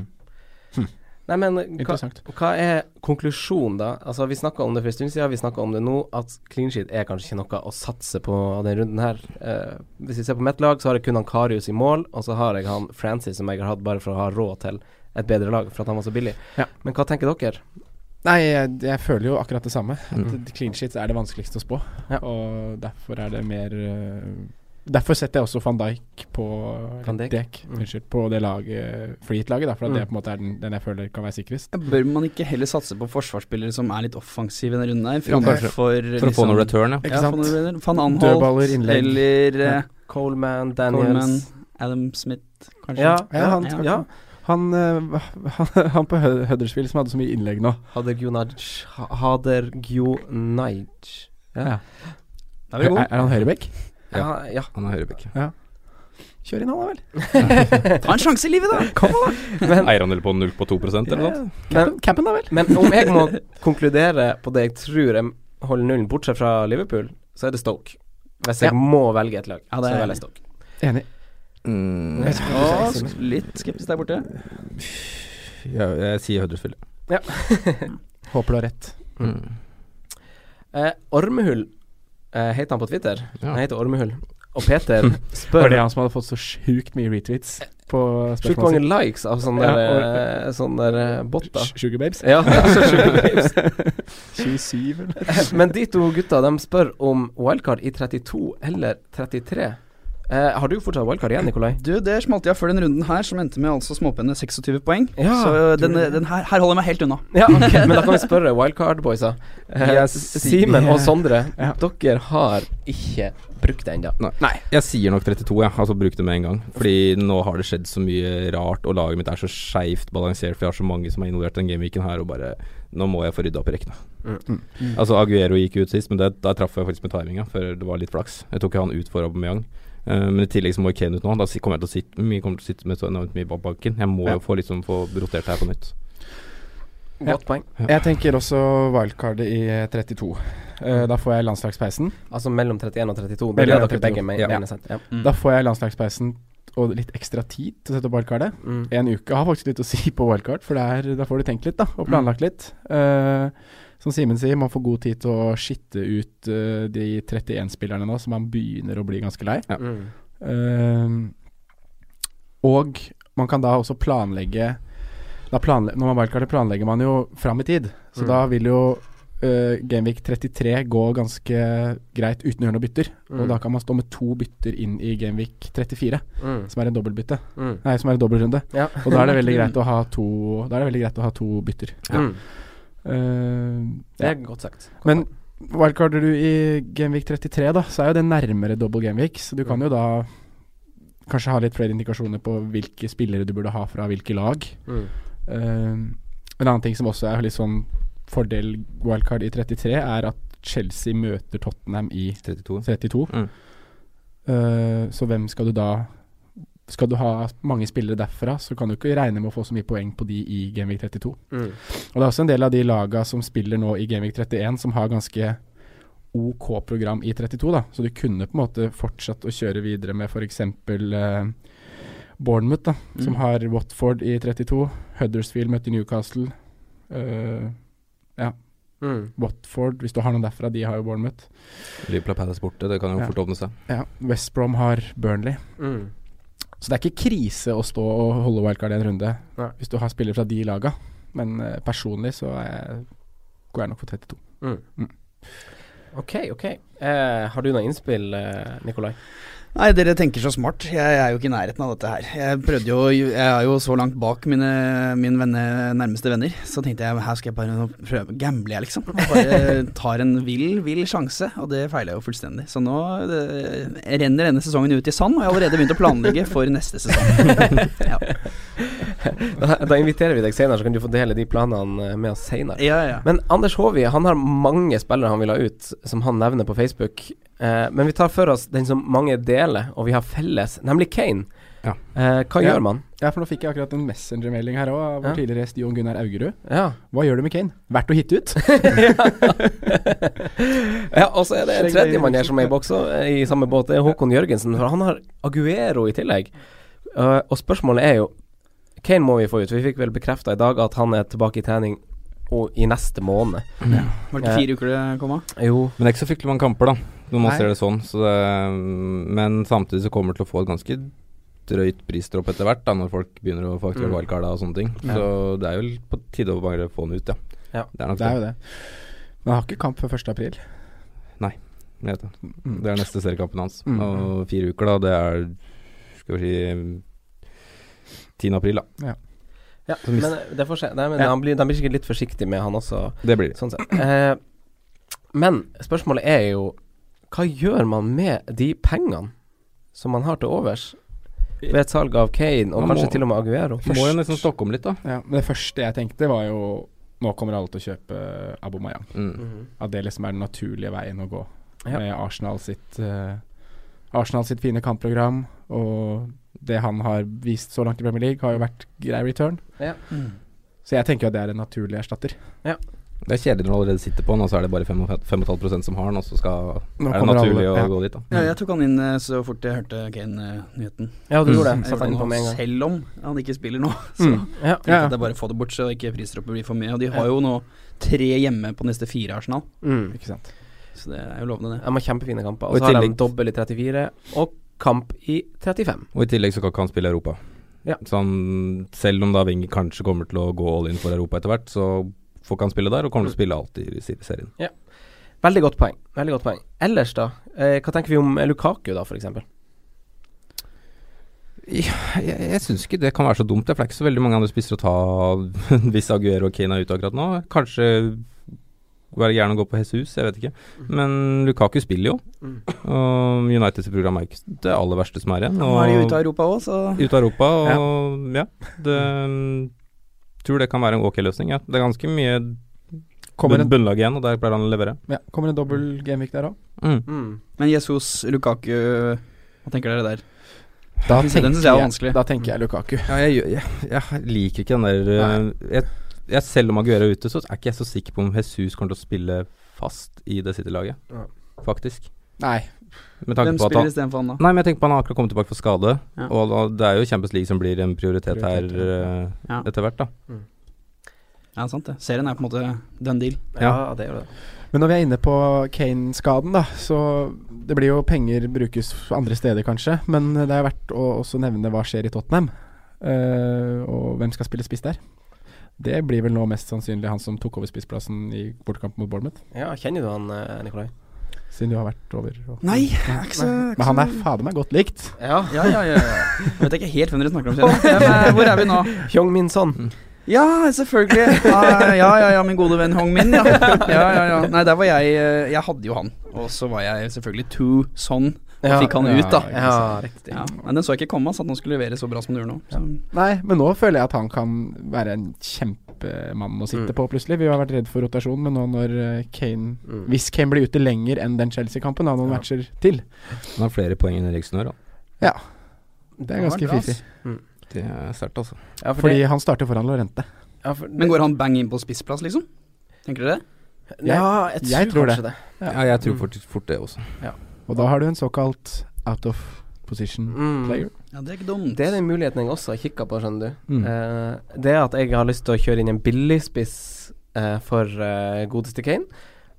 Nei, men hva, hva, er konklusjonen, da? Altså, Vi snakka om det for en stund siden, vi snakka om det nå, at clean sheet er kanskje ikke noe å satse på denne runden her. Eh, hvis vi ser på mitt lag, så har jeg kun han Karius i mål, og så har jeg han Francis som jeg har hatt bare for å ha råd til et bedre lag, for at han var så billig. Ja. Men hva tenker dere? Nei, jeg, jeg, føler jo akkurat det samme. At mm. Clean sheets er det vanskeligste å spå. Ja. Og derfor er det mer uh, Derfor setter jeg også van Dijk på Van Dijk. Dek, mm. Unnskyld, på det laget Fleet-laget, for mm. det på en måte er den, den, jeg føler kan være sikrest. Bør man ikke heller satse på forsvarsspillere som er litt offensive i denne runden her? Framfor for, for liksom, å få noe return, ja. ja Van Anholt eller ja. Coleman, Daniels Coleman, Adam Smith, kanskje. Ja, ja, han, ja. Han, uh, [laughs] han, han, på Huddersfield som hadde så mye innlegg nå. Hader Gjonaj Hader. Ja. Er, er, han høyrebekk? Ja, ja. Han er høyrebekk. Ja. Kjør inn han, da vel. Ta en sjanse i livet, da! Kom da. Men, Eier han vel på 0 på 2% eller noe sånt? Capen, da vel. Men om jeg må [laughs] konkludere på det jeg tror jeg holder nullen, bortsett fra Liverpool, så er det Stoke. Hvis jeg må velge et lag, ja, så velger jeg Stoke. Enig. Mm. Åh, litt skeptisk der borte. Ja, jeg sier Huddersfield. Ja. [laughs] Håper du har rett. Mm. Eh, Ormehull eh, heter han på Twitter. Ja. Han heter Ormehull. Og Peter [laughs] spør Var det han som hadde fått så sjukt mye retweets på Sjukt mange likes av sånne ja, der, eh, sånne der eh, botter. Sugar babes? Ja, [laughs] Sugar babes. [laughs] 27, Men de to gutta de spør om wildcard i 32 eller 33. Uh, har du fortsatt wildcard igjen, Nikolai? Du, Det smalt jeg før den runden her, som endte med altså småpenne 26 poeng. Ja, så den, den her, her, holder jeg meg helt unna. Ja, [laughs] okay, Men da kan vi spørre wildcard-boysa. Uh, Simen og Sondre, [laughs] ja. dere har ikke brukt det ennå. Nei. Nei. Jeg sier nok 32, ja. Altså bruk det med en gang. Fordi nå har det skjedd så mye rart, og laget mitt er så skeivt balansert, for jeg har så mange som er involvert i den gameweeken her, og bare Nå må jeg få rydda opp i rekkene. Mm. Mm. Altså Aguero gikk ut sist, men det, da traff jeg faktisk med timinga, for det var litt flaks. Jeg tok han ut for Aubameyang. Uh, men i tillegg så må Kane ut nå. Da kommer jeg til å sitte, mye kommer til å sitte med så enormt mye på banken. Jeg må ja. jo få, liksom, få rotert her på nytt. Godt ja. poeng. Ja. Jeg tenker også wildcardet i 32. Uh, eh, da får jeg landslagspeisen. Altså mellom 31 og 32? Det dere begge med, ja. ja. Mm. Da får jeg landslagspeisen og litt ekstra tid til å sette opp wildcardet. Mm. En uke har faktisk litt å si på wildcard, for der, da får du tenkt litt da, og planlagt mm. litt. Uh, som Simen sier, man får god tid til å skitte ut uh, de 31 spillerne nå, så man begynner å bli ganske lei. Ja. Mm. Uh, og man kan da også planlegge da planle Når man wildcarder, planlegger man jo fram i tid. Så mm. da vil jo uh, Gameweek 33 gå ganske greit uten å gjøre noe bytter. Og mm. da kan man stå med to bytter inn i Gameweek 34, mm. som er en dobbeltbytte. Mm. Nei, som er en dobbeltrunde. Ja. og da er det veldig [laughs] greit å ha to Da er det veldig greit å ha to bytter. Ja. Uh, det er godt sagt. Godt Men wildcarder du i Gameweek 33, da, så er jo det nærmere double Gameweek. Så du kan jo da kanskje ha litt flere indikasjoner på hvilke spillere du burde ha fra hvilke lag. Mm. Uh, en annen ting som også er litt sånn fordel wildcard i 33, er at Chelsea møter Tottenham i 32. 32. Mm. Uh, så hvem skal du da skal du ha mange spillere derfra, så kan du ikke regne med å få så mye poeng på de i Gameweek 32. Mm. Og det er også en del av de laga som spiller nå i Gameweek 31, som har ganske OK program i 32, da. Så du kunne på en måte fortsatt å kjøre videre med f.eks. Uh, Bournemouth, da, mm. som har Watford i 32. Huddersfield møter Newcastle. Uh, ja. Mm. Watford, hvis du har noen derfra, de har jo Bournemouth. Liverpool Palace borte, det kan jo ja. fort åpne seg. Ja. West Brom har Burnley. Mm. Så det er ikke krise å stå og holde wildcard i en runde Nei. hvis du har spillere fra de laga. Men uh, personlig så jeg, går jeg nok for 32. Mm. Ok, ok. Uh, har du noen innspill, uh, Nikolai? Nei, dere tenker så smart. Jeg er jo ikke i nærheten av dette her. Jeg prøvde jo Jeg er jo så langt bak mine, mine venner, nærmeste venner. Så tenkte jeg her skal jeg bare prøve Gamble, jeg, liksom. Bare [laughs] tar en vill, vill sjanse, og det feiler jeg jo fullstendig. Så nå det, renner denne sesongen ut i sand, og jeg har allerede begynt å planlegge for neste sesong. [laughs] ja. [laughs] Da, da inviterer vi deg senere, så kan du få dele de planene eh, med oss senere. Ja, ja. Men Anders Håvi han har mange spillere han vil ha ut, som han nevner på Facebook. Eh, men vi tar for oss den som mange deler, og vi har felles, nemlig Kane. Ja. Eh, hva Ja. gjør man? Ja, for nå fikk jeg akkurat en messenger-melding her òg av vår Ja. tidligere gjest Jon Gunnar Augerud. Ja. Hva gjør du med Kane? Verdt å hitte ut? [laughs] ja, og så er det en tredjemann her som er i boks eh, i samme båt. Det er Håkon Jørgensen. For han har Aguero i tillegg. Uh, og spørsmålet er jo Kane må vi få ut. Vi fikk vel bekrefta i dag at han er tilbake i trening og i neste måned. Var det ikke fire uker det kom av? Jo. Men det er ikke så fryktelig mange kamper, da, når man Nei. ser det sånn. Så det, men samtidig så kommer det til å få et ganske drøyt prisdropp etter hvert, da, når folk begynner å få aktivere Mm. wildcarda og sånne ting. Ja. Så det er jo på tide å bare få den ut, ja. Ja. Det er nok Det er jo det. Men han har ikke kamp før 1. april. Jeg vet det. Mm. Det er neste seriekampen hans. Mm. Og fire uker, da, det er Skal vi si 10. april, da. Ja, Ja, men eh, det får se Nei, men Ja. han blir, de blir sikkert litt forsiktige med han også, Det blir det. sånn sett. Eh, men spørsmålet er jo Hva gjør man med de pengene som man har til overs ved et salg av Kane, og Man kanskje må- til og med Aguero? Må jo nesten stokke om litt, da. Ja, men det første jeg tenkte, var jo Nå kommer alle til å kjøpe Abomayang. Mm. Mhm. At det liksom er den naturlige veien å gå. Ja. Med Arsenal sitt uh, Arsenal sitt fine kampprogram og det han har vist så langt i Premier League, har jo vært grei return. Ja. Så jeg tenker jo at det er en naturlig erstatter. Det er kjedelig når du allerede sitter på den, og så er det bare 5,5 som har den, og så skal Nå er det naturlig alle- å gå dit, da. Ja, jeg tok han inn eh, så fort jeg hørte Kane-nyheten. Ja, du gjorde det. Mm. Satte han. Selv om han ikke spiller nå, [laughs] så Mm. Ja. tenkte jeg at det er bare å få det bort, så ikke prisdroppet blir for mye. Og de har jo nå tre hjemme på neste fire Arsenal, Mm. Ikke sant. så det er jo lovende, det. De har kjempefine kamper. Og så har de dobbel i 34 og kamp i 35. Og i tillegg så kan ikke han spille Europa. Ja. Så han, selv om da Wenger kanskje kommer til å gå all in for Europa etter hvert, så får ikke han spille der, og kommer til å spille alltid i serien. serien. Veldig godt poeng. Veldig godt poeng. Ellers, da? Eh, hva tenker vi om Lukaku, da, f.eks.? Ja, jeg jeg syns ikke det kan være så dumt, det er ikke så veldig mange andre spisser å ta [laughs] hvis Aguero og Kane er ute akkurat nå. Kanskje være gjerne å gå på Jesus, jeg vet ikke. Men Lukaku spiller jo, Mm. og Uniteds program er ikke det aller verste som er igjen. Nå er de ute av Europa òg, så Ute av Europa, og ja. det tror det kan være en ok løsning. Ja. Det er ganske mye Kommer en, bunnlag igjen, og der pleier han å levere. ja, kommer en dobbel gameweek der òg. Mm. Mm. Men Jesus, Lukaku Hva tenker dere der? Da, Den synes jeg er vanskelig. da tenker jeg Lukaku. Ja, jeg, jeg, jeg liker ikke den der uh, jeg, jeg, Selv om Aguero er ute, så er ikke jeg så sikker på om Jesus kommer til å spille fast i det City-laget. Ja. Faktisk. Nei. Med tanke Hvem på at spiller istedenfor han, da? Nei, men jeg tenker på at han har akkurat kommet tilbake for skade. Ja. Og da, det er jo Champions League som blir en prioritet, Prioritet, her ja. eh, etter hvert, da. Ja, sant det. Serien er på en måte done deal. Ja, det gjør det. Men når vi er inne på Kane-skaden, da, så det blir jo penger brukes andre steder, kanskje. Men det er verdt å også nevne hva skjer i Tottenham. Uh, og hvem skal spille spiss der? Det blir vel nå mest sannsynlig han som tok over spissplassen i bortekampen mot Bournemouth. Ja, kjenner du han, eh, Nikolai? Siden du har vært over. Og, Nei, jeg er ikke så Men han er fader meg godt likt. Ja. Ja, ja, ja. ja. Jeg vet ikke helt hvem dere snakker om. kjenner [laughs] jeg. Er- Hvor er vi nå? Hyung Min Son. Ja, selvfølgelig. Ja, ja, ja, min gode venn Hong Min, ja. ja, ja, ja. Nei, der var jeg eh, Jeg hadde jo han. Og så var jeg selvfølgelig too sånn. Og Ja, fikk han ja, ut, da. Ja, riktig. Ja, men den så jeg ikke komme, altså, at han skulle levere så bra som han gjør nå. Så. Nei, men nå føler jeg at han kan være en kjempemann å sitte Mm. på, plutselig. Vi har vært redd for rotasjon, men nå når eh, Kane Mm. Hvis Kane blir ute lenger enn den Chelsea-kampen, har noen Ja. matcher til. Han har flere poeng enn Eriksen har, da. Ja. Det er ganske fiffig. Mm. Det er sterkt, altså. Ja, for Fordi det, han starter foran Lorente. ja, for Men går han bang inn på spissplass, liksom? Tenker dere det? Ja, jeg tror, jeg tror kanskje det. Ja, jeg tror Mm. fort, fort det også. Og da har du en såkalt out of position Mm. player. Ja, det er ikke dumt. Det er den muligheten jeg også har kikka på, skjønner du. Mm. Uh, det er at jeg har lyst til å kjøre inn en billigspiss uh, for uh, godeste Kane.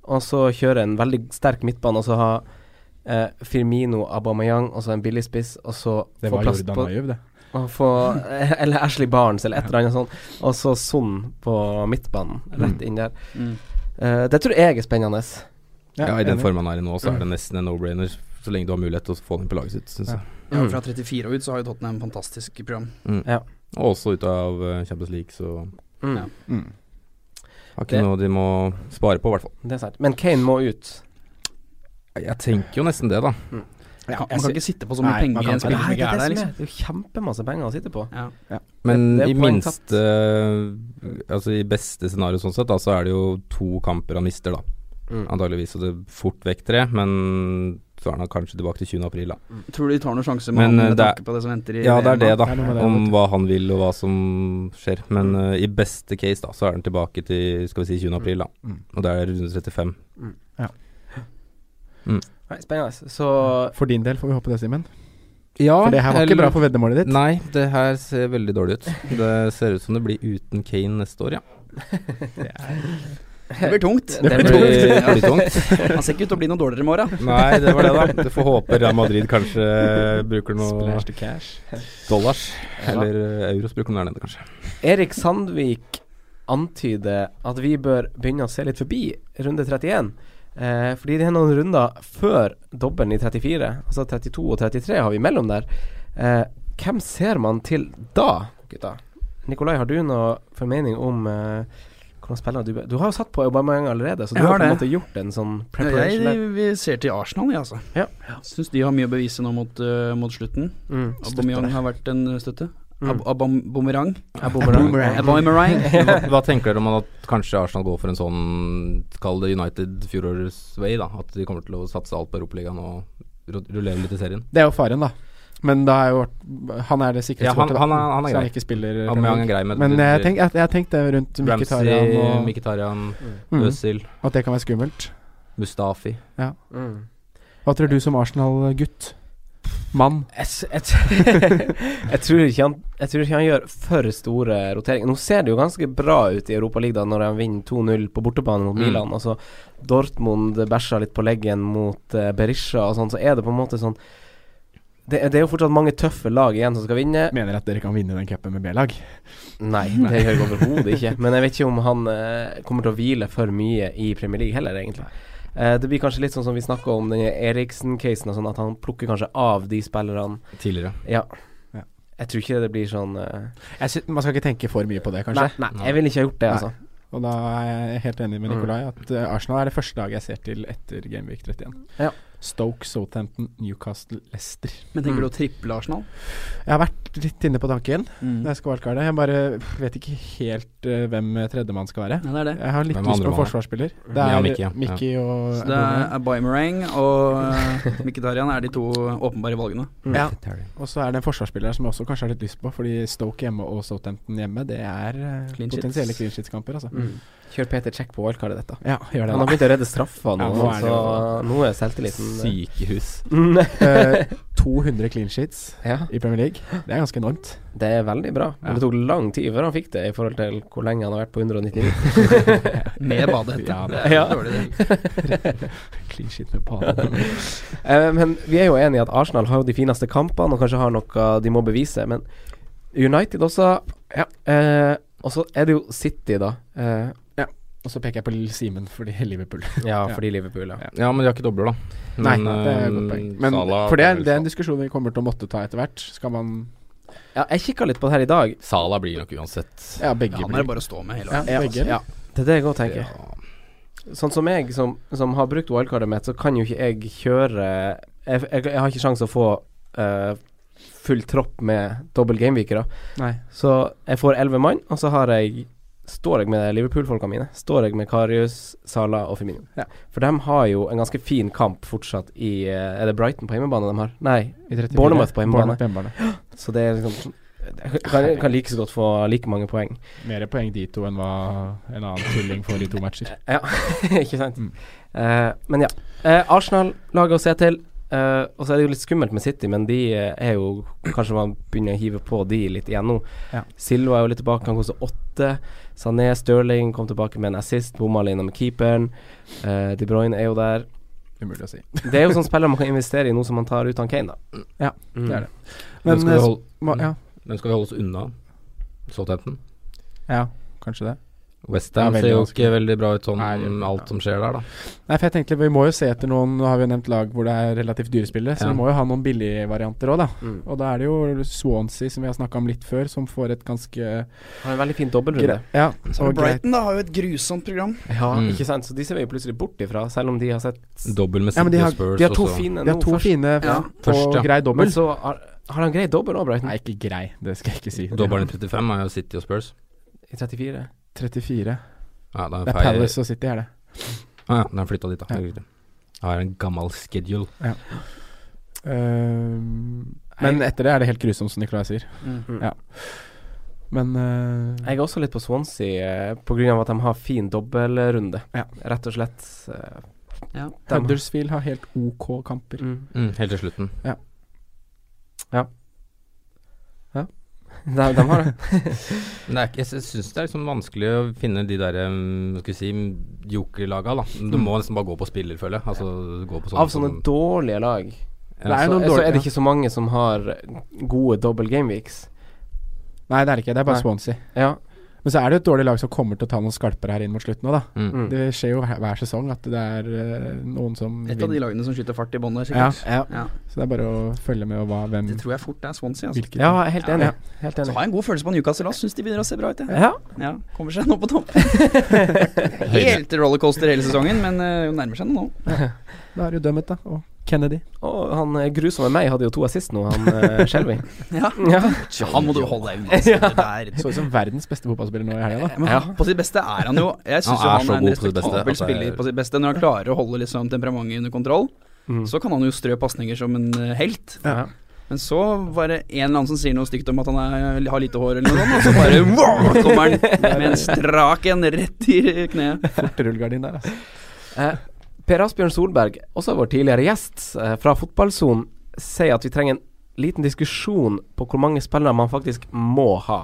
Og så kjøre en veldig sterk midtbane, og så ha uh, Firmino, Abamayang, og så en billigspiss, og så Det få var plass på Ayew, det. Og få [laughs] Eller Ashley Barnes, eller et eller annet sånt. Og så Son på midtbanen, rett inn der. Mm. Uh, det tror jeg er spennende. Ja, I den formen han er i nå, så er det nesten en no-brainer. Så lenge du har mulighet til å få den på laget sitt, syns jeg. Ja, Mm. fra 34 og ut så har jo Tottenham fantastisk program. Mm. Ja. Og også ut av eh, Champions League, så Mm. Ja. Mm. har ikke Det- noe de må spare på, i hvert fall. Det er sant. Men Kane må ut. Jeg tenker jo nesten det, da. Ja, man kan ikke sitte på så mye Nei, penger man i kan en spiller Nei, som det, ikke er der, liksom. det er jo kjempemasse penger å sitte på. Ja. Men Det- det er i minste minste Altså i beste scenario sånn sett, da, så er det jo to kamper han mister, da. Mm. Antageligvis. så det er fort vekk tre, men så er han kanskje tilbake til 20. april, da. Tror du de tar noen sjanse med Men, han med eh, det er- tanke på det som venter i Ja, det er det, da. Det er det, Om hva han vil og hva som skjer. Men eh, i beste case, da, så er han tilbake til skal vi si 20. april, da. Mm. Og det er runde 35. Nei, spennende. Så For din del får vi håpe det, Simen. Ja, For det her var ikke bra for veddemålet ditt. Nei, det her ser veldig dårlig ut. Det ser ut som det blir uten Kane neste år, ja. [laughs] Det blir tungt. Det Det blir- blir, blir tungt. [laughs] Han ser ikke ut til å bli noe dårligere i morgen. Nei, det var det, da. Du får håpe Real Madrid kanskje bruker noe dollars. Eller eh, euros bruker noe der nede, kanskje. Erik Sandvik antyder at vi bør begynne å se litt forbi runde 31. Eh, fordi det er noen runder før dobbelen i 34. Altså 32 og 33 har vi mellom der. Eh, hvem ser man til da, gutta? Nikolai, har du noe formening om eh, hvordan spiller du Du har jo satt på Aubameyang allerede, så du har har på en måte gjort en sånn Jeg, preparation der. vi ser til Arsenal, jeg, altså. Ja. Syns de har mye å bevise nå mot, uh, mot slutten. Mm. Aubameyang har vært en støtte. Mm. Ab Abam Boomerang. Boomerang. Aubameyang. Hva, hva tenker dere om at kanskje Arsenal går for en sånn Kall det United fjorårets way, da? At de kommer til å satse alt på Europaligaen og rullere litt i serien? Det er jo faren, da. Men da er jo Han er det sikreste Ja, han- han er- han er grei. han ikke spiller Han er grei, men Men jeg tenk- jeg jeg tenkte rundt Mkhitaryan og Mkhitaryan, Mm. Øzil, At det kan være skummelt. Mustafi. Mm. Hva tror du som Arsenal-gutt? Mann? Jeg, jeg, [laughs] jeg, tror ikke han, jeg tror ikke han gjør for store roteringer. Nå ser det jo ganske bra ut i Europaligaen når han vinner 2-0 på bortebane mot Mm. Milan. Altså Dortmund bæsja litt på leggen mot uh, Berisha og sånn, så er det på en måte sånn det, det er jo fortsatt mange tøffe lag igjen som skal vinne. Mener at dere kan vinne den cupen med B-lag? Nei, det gjør jeg overhodet ikke. [laughs] Men jeg vet ikke om han eh, kommer til å hvile for mye i Premier League heller, egentlig. Eh, det blir kanskje litt sånn som vi snakka om den Eriksen-casen, og sånn at han plukker kanskje av de spillerne. Tidligere. Ja. Ja. Jeg tror ikke det blir sånn eh, Jeg sy man skal ikke tenke for mye på det, kanskje. nei, jeg ville ikke ha gjort det, Nei. altså. Og da er jeg helt enig med Mm. Nikolai at eh, Arsenal er det første laget jeg ser til etter Gameweek 31. Ja. Stoke, Southampton, Newcastle, Leicester. Men tenker Mm. du å triple Arsenal? Jeg har vært litt inne på tanken Mm. jeg skal wildcarde. Jeg bare vet ikke helt uh, hvem tredjemann skal være. Ja, det er det. Jeg har litt lyst på er? forsvarsspiller. Det Ja, er Mickey, ja. Mickey og Så det er Baymerang og [laughs] uh, Mkhitarian er de to åpenbare valgene. Ja. Og så er det en forsvarsspiller som jeg også kanskje har litt lyst på, fordi Stoke hjemme og Southampton hjemme, det er uh, Clean potensielle clean shits-kamper, altså. Mm. Kjør Peter Check på wildcardet dette. Ja, gjør det. Han har begynt å redde straffa nå, Ja, nå er det så jo- nå er selvtilliten [laughs] eh, Sykehus. Mm. Eh, 200 clean sheets Ja, i Premier League. Det er ganske enormt. det er veldig bra. Men det tok lang tid før han fikk det, i forhold til hvor lenge han har vært på 199. [laughs] Med badehette. [laughs] Ja, det er ja. dårlig, det. Clean sheet med banen. Eh, men vi er jo enige i at Arsenal har jo de fineste kampene, og kanskje har noe de må bevise. Men United også Ja. Eh, og så er det jo City, da. Eh, Og så peker jeg på Lill Simen fordi [laughs] Liverpool. ja, Ja. fordi Liverpool, ja. Ja, men de har ikke dobler, da. Nei, det er et godt eh, poeng. Men Salah for det er, det er en diskusjon vi kommer til å måtte ta etter hvert. Skal man ja jeg kikka litt på det her i dag. Sala blir nok uansett. Ja, begge Han er det bare å stå med hele ja, begge. Ja, det er det jeg òg tenker. Ja. Sånn som jeg, som, som har brukt wildcardet mitt, så kan jo ikke jeg kjøre Jeg, jeg, jeg har ikke sjanse å få uh, full tropp med dobbel gameweekere. Så jeg får elleve mann, og så har jeg står jeg med Liverpool-folka mine. Står jeg med Karius, Sala og Firmino. Ja. For de har jo en ganske fin kamp fortsatt i eh, Er det Brighton på hjemmebane de har? Nei, Bournemouth på hjemmebane. Bournemouth på hjemmebane. så det er liksom kan, kan like så godt få like mange poeng. Mer poeng de to enn hva en annen tulling får i to matcher. [laughs] Ja, [laughs] ikke sant? Mm. Uh, men ja. Uh, Arsenal-laget å se til. Uh, og så er det jo litt skummelt med City, men de eh, er jo Kanskje man begynner å hive på de litt igjen nå. Ja. Silva er jo litt tilbake, kan koster åtte. Sané Stirling kom tilbake med en assist, bomma alene med keeperen. Uh, De Bruyne er jo der. Umulig å si. [laughs] Det er jo sånn spiller man kan investere i, nå som man tar ut han Kane, da. Ja, Mm. det er det. Men Men skal vi holde, ma- ja. Skal vi holde oss unna. Southampton. Ja, kanskje det. Westham Ja, ser jo ikke veldig bra ut sånn Nei, alt som skjer der, da. Nei, for jeg tenkte Vi må jo se etter noen Nå har vi jo nevnt lag hvor det er relativt dyre spillere, så Ja. vi må jo ha noen billigvarianter òg, da. Mm. Og da er det jo Swansea, som vi har snakka om litt før, som får et ganske Har en veldig fin dobbeltrunde. Ja, Så og greit. Brighton da har jo et grusomt program. Ja, Mm. ikke sant. Så de ser vi jo plutselig bort ifra, selv om de har sett Dobbel med Ja, men City de og har- Spurs. De har to også. fine De har to først. fine Ja. ja. grei dobbel. Men så har, har han grei dobbel òg, Brighton? Nei, ikke grei, det skal jeg ikke si. Dobbelen i 35 er jo City og Spurs. I 34? 34. Ja, da Det er feil- Palace og City, er det. Ah, ja, den er flytta dit, da. Ja. Det. Jeg har en gammel schedule. Ehm, men etter det er det helt grusomt, som Nicolai sier. Mm. Ja. Men uh, Jeg er også litt på Swansea eh, på grunn av at de har fin dobbeltrunde. Ja. Rett og slett. Uh, Ja. Huddersfield har helt OK kamper. Mm. Mm, helt til slutten. De, de har det. [laughs] Men det er jeg syns det er liksom vanskelig å finne de der um, skal vi si jokerlaga, da. Du må nesten bare gå på spiller, føler jeg. Altså, gå på sånne, Av sånne dårlige lag, ja, er så, noen så er det ikke så mange som har gode double gameweeks. Nei, det er det ikke. Det er bare Nei. Swansea. Ja. Men så er det jo et dårlig lag som kommer til å ta noen skalper her inn mot slutten òg, da. Mm. Mm. Det skjer jo hver, hver sesong at det er uh, noen som Et av de lagene som skyter fart i bånn Ja, sikkert. Ja. Ja. så det er bare å følge med og hva, hvem Det tror jeg fort er Swansea. Altså. hvilket ja, helt enig. Ja. Helt Så har jeg en god følelse på Newcastle òg, Syns de begynner å se bra ut. jeg. Ja. Ja, Kommer seg nå på topp. [laughs] Helt rollercoaster hele sesongen, men uh, nærmer seg nå. [laughs] Da er det jo dømmet, da. Og Kennedy. Og han eh, grusomme meg hadde jo to assist nå, han uh, [laughs] Shelby. Ja. ja. Han må du holde deg unna. altså. Det. Så ut som verdens beste fotballspiller nå i helga, da. Men han, på sitt beste er han jo Jeg syns Han han er en god på sitt respektabel er- spiller på sitt beste. Når han klarer å holde liksom temperamentet under kontroll, Mm. så kan han jo strø pasninger som en eh, helt. Ja. Men så var det en eller annen som sier noe stygt om at han er, har lite hår, eller noe sånt, og så bare [laughs] wow, kommer han med en strak en rett i kneet. Fort rullegardin der, altså. Eh, per Asbjørn Solberg, også vår tidligere gjest eh, fra Fotballsonen, sier at vi trenger en liten diskusjon på hvor mange spillere man faktisk må ha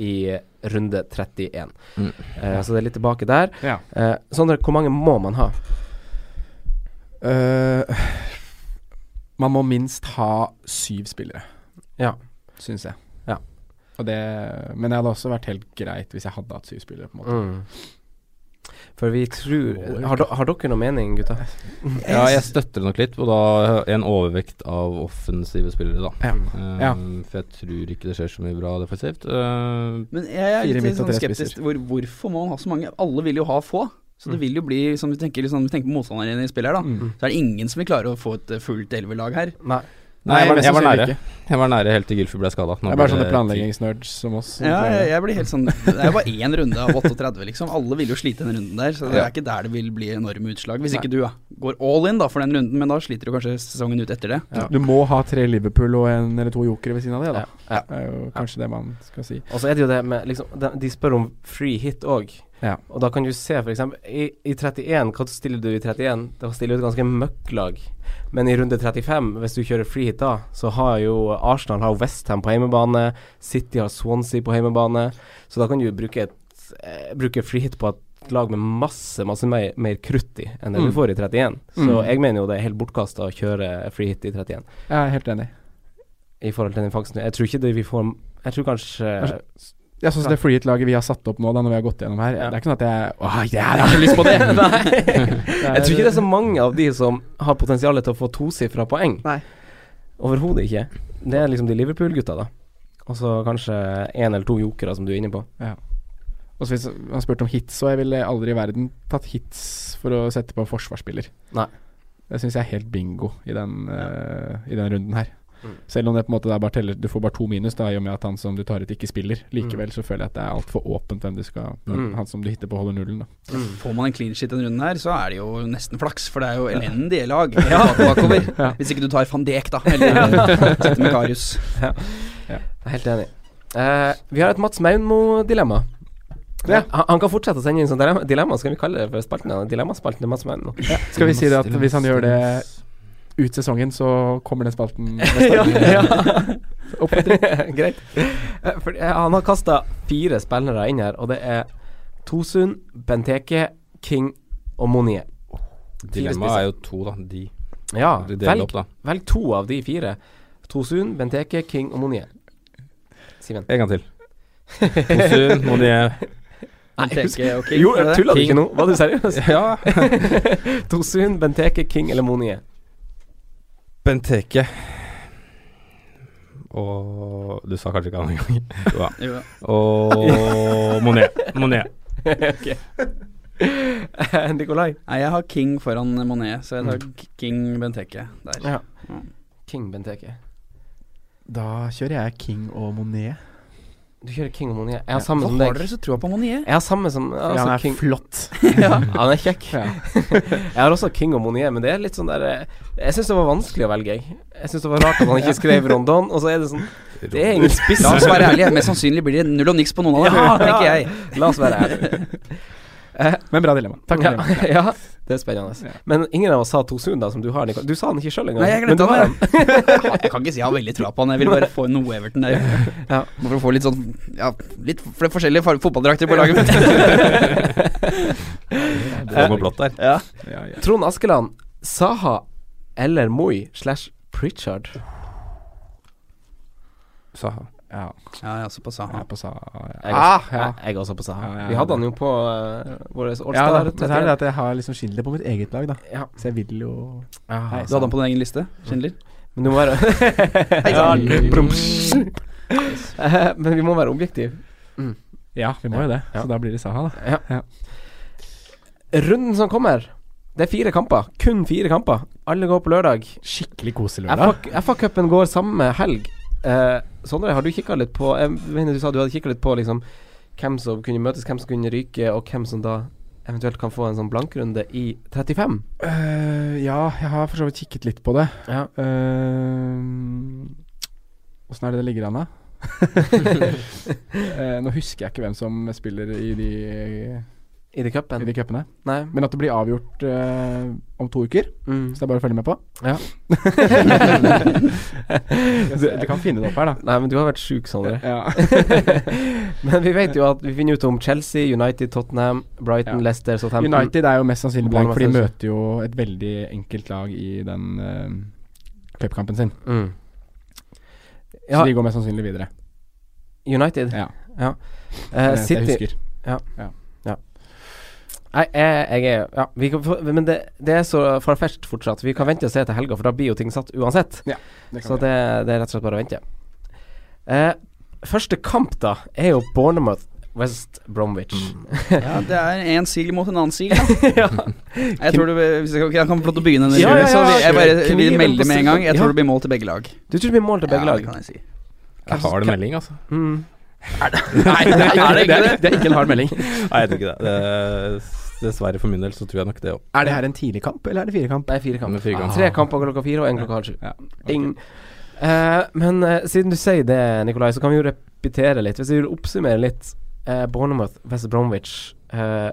i runde 31. Mm. Uh, så det er litt tilbake der. Ja. Uh, Sondre, hvor mange må man ha? Uh, man må minst ha syv spillere, Ja. syns jeg. Ja. Og det, men det hadde også vært helt greit hvis jeg hadde hatt syv spillere. på en måte Mm. For vi tror Har, har dere noe mening, gutta? [laughs] Ja, jeg støtter det nok litt, og da en overvekt av offensive spillere, da. Ja. Um, Ja. For jeg tror ikke det skjer så mye bra defensivt. Uh, Men jeg er litt sånn skeptisk. Hvor, hvorfor må man ha så mange? Alle vil jo ha få. Så det vil jo bli, som vi tenker, liksom, vi tenker på motstanderen i spiller, da. Mm. Så er det ingen som vil klare å få et eh, fullt elverlag her. Nei. Nei, jeg var, jeg var nære. ikke. Jeg var nære helt til Gylfi ble skada. Det er bare sånne planleggingsnerds som oss. som Ja, jeg, jeg blir helt sånn Det er bare én runde av 38, liksom. Alle vil jo slite den runden der, så det er ikke der det vil bli enorme utslag. Hvis Nei. ikke du ja, går all in da for den runden, men da sliter du kanskje sesongen ut etter det. Ja. Du må ha tre Liverpool og en eller to jokere ved siden av det, da. Ja. Det er jo kanskje det man skal si. Og så er det jo det med liksom, de, de spør om free hit òg. Ja. Og da kan du se f.eks. I, i 31, hva stiller du i 31? Da stiller du et ganske møkklag. Men i runde 35, hvis du kjører free hit da, så har jo Arsenal har Westham på hjemmebane, City har Swansea på hjemmebane, så da kan du bruke, et, eh, bruke free hit på et lag med masse masse mer, mer krutt i enn det Mm. du får i 31. Så Mm. jeg mener jo det er helt bortkasta å kjøre free hit i 31 Jeg er helt enig. i forhold til den fangsten. Jeg tror ikke det vi får Jeg tror kanskje Kanskje- Ja, synes som det free hit-laget vi har satt opp nå, da når vi har gått gjennom her. Ja. Det er ikke sånn at jeg Åh, jeg har så lyst på det! [laughs] Nei. [laughs] Jeg tror ikke det er så mange av de som har potensial til å få tosifra poeng. Nei. Overhodet ikke. Det er liksom de Liverpool-gutta, da. Og så kanskje én eller to jokere, som du er inne på. Og så hvis han spurte om hits, og jeg ville aldri i verden tatt hits for å sette på forsvarsspiller. Nei. Det syns jeg er helt bingo i den, eh, i den runden her. Mm. Selv om det på en måte er bare teller Du får bare to minus, da i og med at han som du tar ut, ikke spiller. Likevel Mm. så føler jeg at det er altfor åpent hvem du skal Mm. Han som du hitter på, holder nullen, da. Får man en clean shit denne runden her, så er det jo nesten flaks, for det er jo elendige lag [laughs] ja. bakover. Ja. Hvis ikke du tar van Dijk, da, [laughs] eller med Karius. Jeg er helt enig. Uh, vi har et Mats Maunmo-dilemma. Ja. Han, han kan fortsette å sende inn sånne dilemma, dilemma skal vi kalle det for spalten? ja. Dilemmaspalten til Mats Maunmo. Skal vi si det at hvis han gjør det ut sesongen, så kommer den spalten [laughs] ja, ja. [laughs] [laughs] Greit. Eh, For, eh, han har kasta fire spillere inn her, og det er Tosun, Benteke, King og Monier. Dilemmaet er jo to, da. De. Ja, De velg, opp, da. velg to av de fire. Tosun, Benteke, King og Monier. Simen. En gang til. Tosun, Monier Benteke og King. Jo, tulla du ikke nå? Var du seriøs? Ja. Tosun, Benteke, King eller Monie? Benteke. Og Du sa kanskje ikke han engang. [laughs] Jo da. Ja. Og Monet. Monet. okay. [laughs] Nikolai. Nei, jeg har King foran Monet, så jeg tar King Benteke der. Ja. Ja. King Benteke. Da kjører jeg King og Monet. Du kjører King og Monier. Jeg har Ja. samme Hva som har dere så troa på Monier? Jeg har samme som Ja, altså, han er King. flott. [laughs] Ja, [laughs] han er kjekk. Ja. [laughs] jeg har også King og Monier, men det er litt sånn der eh, Jeg syns det var vanskelig å velge, jeg. Jeg syns det var rart at han ikke skrev Rondon, og så er det sånn Det er ingen spiss. La oss være ærlige, mest sannsynlig blir det null og niks på noen av dem, Ja, tenker ja. jeg. La oss være ærlige. [laughs] Men bra dilemma. Takk Ja, [laughs] ja, det er spennende. Men ingen av oss sa Tosun, da, som du har, Nicol. Du sa han ikke sjøl engang. Nei, jeg men du glemte har han. [laughs] Jeg kan ikke si jeg har veldig troa på han, jeg vil bare få noe Everton der. Ja. For å få litt sånn Ja, litt forskjellige fotballdrakter på laget mitt. Blå med blått der. Ja. Ja, ja. Trond Askeland, Saha eller Moi slash Pritchard? Saha. Ja, Ja, jeg er også på Saha. jeg er på Saha. Ja. Jeg, Ah, også, ja. jeg, er også på Saha. Ja, ja, Vi hadde han jo på uh, vår Ja, da, men det er det at jeg har liksom Schindler på mitt eget lag, da. ja. Så jeg vil jo Ja, Nei, Du hadde han på din egen liste, Schindler? Men, du må være [laughs] Hei [laughs] Men vi må være objektive. Ja, vi må jo det. Ja. Så da blir det Saha, da. Ja. Runden som kommer, det er fire kamper. Kun fire kamper. Alle går på lørdag. Skikkelig koselig lørdag. FA-cupen går samme helg. Eh, Sondre, har du kikka litt på Jeg mener du sa du hadde kikka litt på liksom hvem som kunne møtes, hvem som kunne ryke, og hvem som da eventuelt kan få en sånn blankrunde i 35. Uh, ja, jeg har for så vidt kikket litt på det. Ja. Åssen er det det ligger an, da? uh, [laughs] [laughs] nå husker jeg ikke hvem som spiller i de, I de cupen. i de cupene. Nei. Men at det blir avgjort eh, om to uker. Mm. Så det er bare å følge med på. Ja. du, [laughs] du kan finne det opp her, da. Nei, men du har vært sjuk, Sondre. Ja. [laughs] men vi vet jo at vi finner ut om Chelsea, United, Tottenham, Brighton, Ja. Leicester, Southampton. United er jo mest sannsynlig blank, for de møter jo et veldig enkelt lag i den uh, cupkampen sin. Mm. Så de går mest sannsynlig videre. United. Ja. ja. Uh, City. Jeg husker. Ja. husker. Nei, jeg, jeg er Ja, vi kan, men det, det er så farfetched fortsatt. Vi kan vente og se til helga, for da blir jo ting satt uansett. Det Så det, det er rett og slett bare å vente. Eh, første kamp, da, er jo Bournemouth West Bromwich. Ja, det er en sil mot en annen sil, da. [laughs] ja. Jeg tror du Hvis jeg kan få lov til å begynne, Ja, ja, ja, jeg bare vil melde med en gang. Jeg Ja. tror det blir mål til begge lag. Du tror det blir mål til begge ja, lag? det kan jeg si. Jeg har det melding, altså. Mm. [laughs] Nei, det er ikke [laughs] det. Det er ikke en hard melding. Nei, jeg tror ikke det. det. Dessverre for min del så tror jeg nok det òg. Er det her en tidlig kamp, eller er det firekamp? Fire kamp. Men fire kamp. Tre kamper klokka fire og én klokka halv sju. Ja. Ding. Uh, men uh, siden du sier det, Nikolai, så kan vi jo repetere litt. Hvis vi vil oppsummere litt uh, Bournemouth, West Bromwich eh,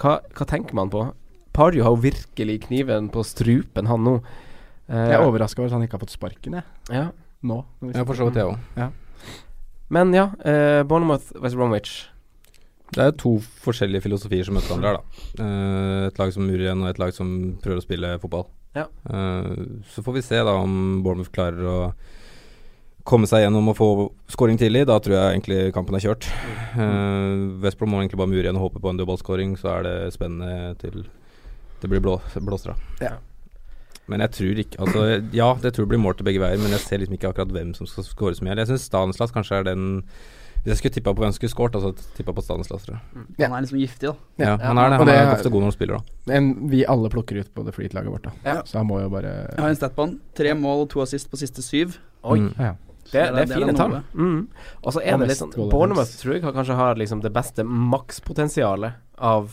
hva, hva tenker man på? Parjo har jo virkelig kniven på strupen, han nå. Eh, Jeg er overraska over at han ikke har fått sparken, jeg. ja. Nå. Ja, for så vidt, jeg òg. Men ja, eh, Bournemouth, West Bromwich. Det er to forskjellige filosofier som møter hverandre her, da. Eh, et lag som murer igjen, og et lag som prøver å spille fotball. Ja. Eh, så får vi se da om Bournemouth klarer å komme seg gjennom og få scoring tidlig. Da tror jeg egentlig kampen er kjørt. Mm. West må egentlig bare mure igjen og håpe på en dødballscoring, så er det spennende til det blir blå, blåstra. Ja. Men jeg tror ikke Altså, ja, det tror jeg blir målt til begge veier, men jeg ser liksom ikke akkurat hvem som skal score så mye. Jeg syns Stanislas kanskje er den Hvis jeg skulle tippa på hvem som skulle scoret, altså tippa på Stanislas, tror jeg. Han er liksom giftig, da. Ja, han er det. Han det er ofte god når han spiller, da. En vi alle plukker ut på det flytlaget vårt, da. Ja. Så han må jo bare Jeg har en stat på han. Tre mål og to assist på siste syv. Oi. Mm. ja. Det, det, er det er fine tall. Mm. Og så er det litt sånn Bournemouth tror jeg har- kanskje har liksom det beste makspotensialet av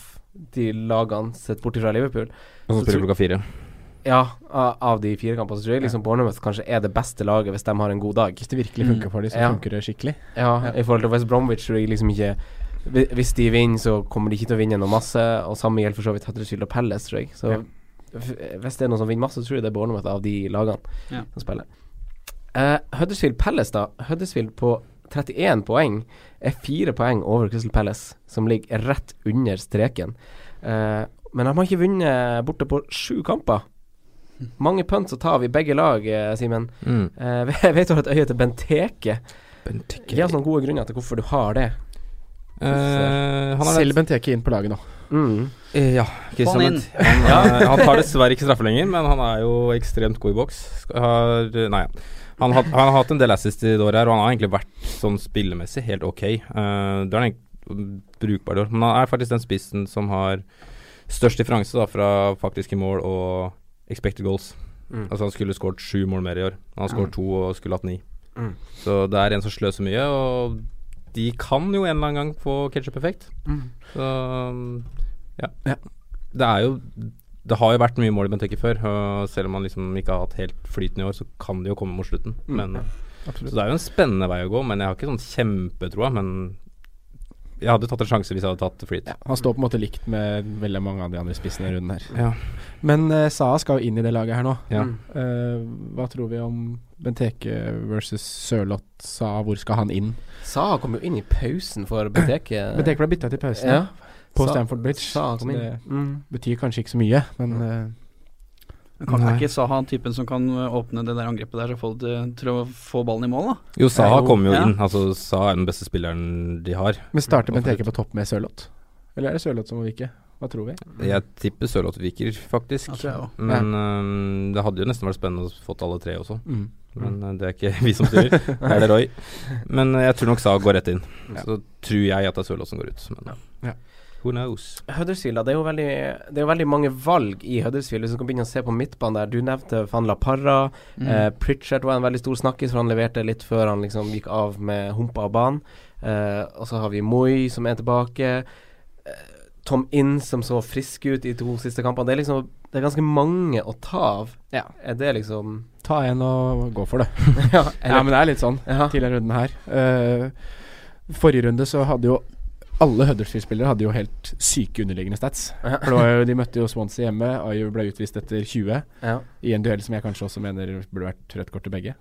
de lagene sett bort fra Liverpool. Og så spiller klokka fire. Ja, av de fire kampene tror jeg liksom Bournemouth kanskje er det beste laget hvis de har en god dag. Hvis det virkelig funker for dem, så Ja. funker det skikkelig. Ja, Ja. i forhold til West Bromwich tror jeg liksom ikke Hvis de vinner, så kommer de ikke til å vinne noe masse, og samme gjelder for så vidt Huddersfield og Palace, tror jeg. Så Ja. hvis det er noen som vinner masse, så tror jeg det er Bournemouth av de lagene som spiller. Uh, Huddersfield Palace, da. Huddersfield på 31 poeng er fire poeng over Crystal Palace, som ligger rett under streken. Uh, men de har ikke vunnet borte på sju kamper. Mange punts å ta av i begge lag, eh, Simen. Mm. [laughs] Uh, vet du har et øye til Benteke? Benteke Gi oss noen gode grunner til hvorfor du har det. Uh, han har Selg Benteke inn på laget nå. Mm. Ja, Få Christian han inn. Han, han tar dessverre ikke straffe lenger, men han er jo ekstremt god i boks. Har, nei, han, har, han har hatt en del assist i det året her, og han har egentlig vært sånn spillemessig helt ok. Uh, det er en brukbar dår år, men han er faktisk den spissen som har størst differanse da, fra faktiske mål og expected goals. Mm. Altså Han skulle skåret sju mål mer i år. Han har skåret to og skulle hatt ni. Mm. Så det er en som sløser mye, og de kan jo en eller annen gang få ketsjup-effekt. Mm. Så ja. Ja. Det er jo Det har jo vært mye mål i Benteke før, og selv om man liksom ikke har hatt helt flyten i år, så kan det jo komme mot slutten. Mm. Men, Absolutt. så det er jo en spennende vei å gå, men jeg har ikke sånn kjempetroa. Men jeg hadde tatt en sjanse hvis jeg hadde tatt Freed. Ja, han står på en måte likt med veldig mange av de andre spissene i runden her. Ja. Men uh, Saha skal jo inn i det laget her nå. Ja. Mm. Eh, hva tror vi om Benteke versus Sørloth? Saha, hvor skal han inn? Saha kom jo inn i pausen for Benteke. [clears throat] Benteke ble bytta til pausen ja. på Sa- Stamford Bridge. Saha kom inn. det Mm. betyr kanskje ikke så mye, men eh, Men Kan ikke Saha typen som kan øh, åpne det der angrepet der og få det til, å få ballen i mål, da? Jo, Saha Jo, kommer jo ja. inn. Altså Saha er den beste spilleren de har. Men starter Benteke på topp med Sørloth? Eller er det Sørloth som må vike? Hva tror vi? Jeg tipper Sørloth viker, faktisk. Ja. Men øhm, det hadde jo nesten vært spennende å få alle tre også. Mm. Men øh, det er ikke [laughs] vi som styrer. det er det Roy. Men jeg tror nok Saha går rett inn. Ja. Så tror jeg at det er Sørloth som går ut. Men Ja. Who knows? Huddersfield, da. Det er, jo veldig, det er jo veldig mange valg i Huddersfield. Hvis du kan begynne å se på midtbanen der. Du nevnte Van La Parra. Mm. Eh, Pritchard var en veldig stor snakkis, for han leverte litt før han liksom gikk av med humpa av banen. Eh, og så har vi Moi, som er tilbake. Eh, Tom Inn, som så frisk ut i to siste kampene. Det er liksom Det er ganske mange å ta av. Ja. Er det liksom Ta en og gå for det. [laughs] Ja, Ja, men det er litt sånn ja. til denne runden her. Uh, forrige runde så hadde jo alle Huddersfield-spillere hadde jo helt syke underliggende stats. Ja. For det var jo, De møtte jo Swansea hjemme. Ayu ble utvist etter 20 ja. i en duell som jeg kanskje også mener burde vært rødt kort til begge.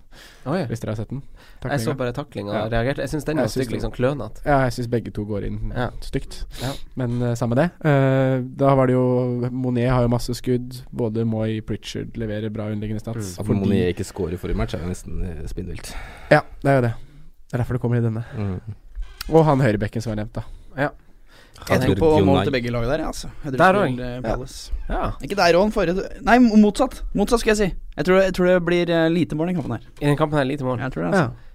Oi. Hvis dere har sett den. Jeg så bare taklinga Ja. og reagerte. Jeg syns den var stygg, liksom klønete. Ja, jeg syns begge to går inn Ja. stygt. Ja. Men uh, samme det. Uh, da var det jo Monet har jo masse skudd. Både Moi Pritchard leverer bra underliggende stats. At fordi- Monet ikke scorer i forrige match, er jo nesten øh, spinnvilt. Ja, det er jo det. Det er derfor det kommer i denne. Mm. Og han høyrebekken som var nevnt, da. Jeg tror på mål til begge lag der, altså. Der også. eh. Ja. Ikke der òg, forrige Nei, motsatt. Motsatt, skal jeg si. Jeg tror, jeg tror det blir eh, lite mål i den kampen her. I den kampen her lite mål. Jeg tror det, altså.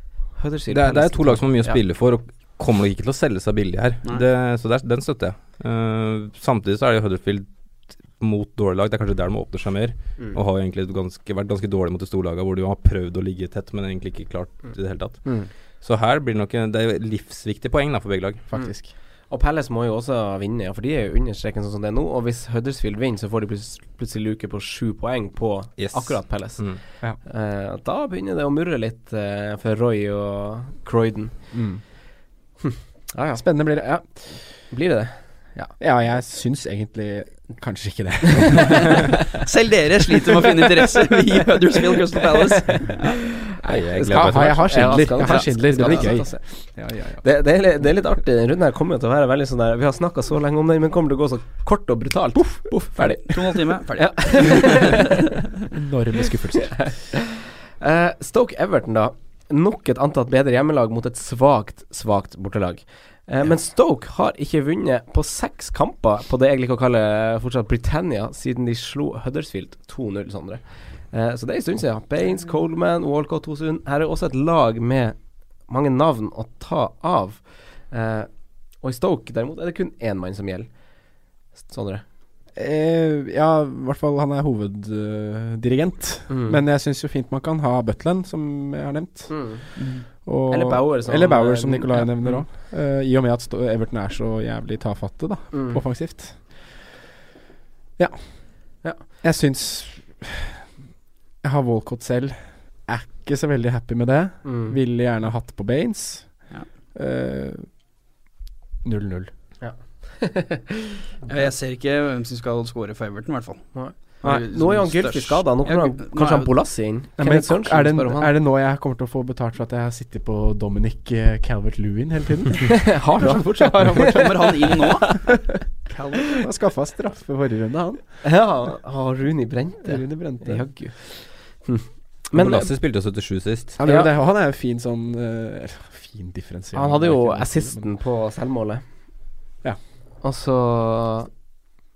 Huddersfield Det, er, det er to lag som har mye å spille for, og kommer nok ikke til å selge seg billig her. Det, så det er, den støtter jeg. Uh, samtidig så er det Huddersfield mot dårlige lag. Det er kanskje der de åpner seg mer. Mm. Og har egentlig ganske, vært ganske dårlig mot de storlagene hvor de har prøvd å ligge tett, men egentlig ikke klart i det hele tatt. Mm. Så her blir det nok Det er livsviktige poeng da for begge lag. Faktisk. Og Palace må jo også vinne, ja, for de er jo under streken sånn som det er nå. Og hvis Huddersfield vinner, så får de plutselig luke på sju poeng på Yes. akkurat Palace. Mm. Eh, da begynner det å murre litt uh, for Roy og Croydon. Mm. Ja, ja. Spennende blir det. Ja. Blir det det? Ja, jeg syns egentlig kanskje ikke det. [laughs] Selv dere sliter med å finne interesse i Huddersfield Crystal Palace. Nei, jeg Skal, har, jeg har Schindler. Jeg det har Schindler. Det blir gøy. ta seg. Ja, ja, ja. Det, det, er det er litt artig. Den runden her kommer til å være veldig sånn der Vi har snakka så lenge om den, men kommer til å gå så kort og brutalt. Poff, poff, ferdig. To og en halv time, ferdig. [laughs] Enorme skuffelser. [laughs] Uh, Stoke Everton, da. Nok et antatt bedre hjemmelag mot et svakt, svakt bortelag. Eh, Men Stoke har ikke vunnet på seks kamper på det jeg liker å kalle fortsatt Britannia, siden de slo Huddersfield 2-0, Sondre. Eh, så det er en stund siden. Baines, Coleman, Walcott, Tosun. Her er også et lag med mange navn å ta av. Eh, og i Stoke derimot er det kun én mann som gjelder. Sondre. Eh, ja, i hvert fall han er hoveddirigent. Mm. Men jeg syns jo fint man kan ha Butland, som jeg har nevnt. Og, Eller Bauer, som- eller Bauer, som Nicolai ja. nevner Mm. Uh, I og med at Everton er så jævlig tafatte, da, Mm. offensivt. Ja. Ja. Jeg syns Jeg har Walcott selv. Er ikke så veldig happy med det. Mm. Ville gjerne hatt på Baines. Ja. Eh, 0-0. [laughs] Jeg ser ikke hvem som skal score for Everton, i hvert fall. Nei. Nå er jo han Gylfi i skada. Nå kommer han, kanskje han Bolassi inn. Nei, men Sørensen er, det, han. er det nå jeg kommer til å få betalt for at jeg har sittet på Dominic uh, Calvert-Lewin hele tiden? [laughs] Har han fortsatt? Kommer han inn nå? [laughs] Calvert har skaffa straffe forrige runde, han. Ja, har Runi brent det? Rune Brente. Jaggu. Hm. Men Bolassi Lassi spilte 77 sist. Han, Ja. det, han er jo fin sånn uh, Fin differensiering. Han hadde jo assisten på selvmålet. Ja. Og så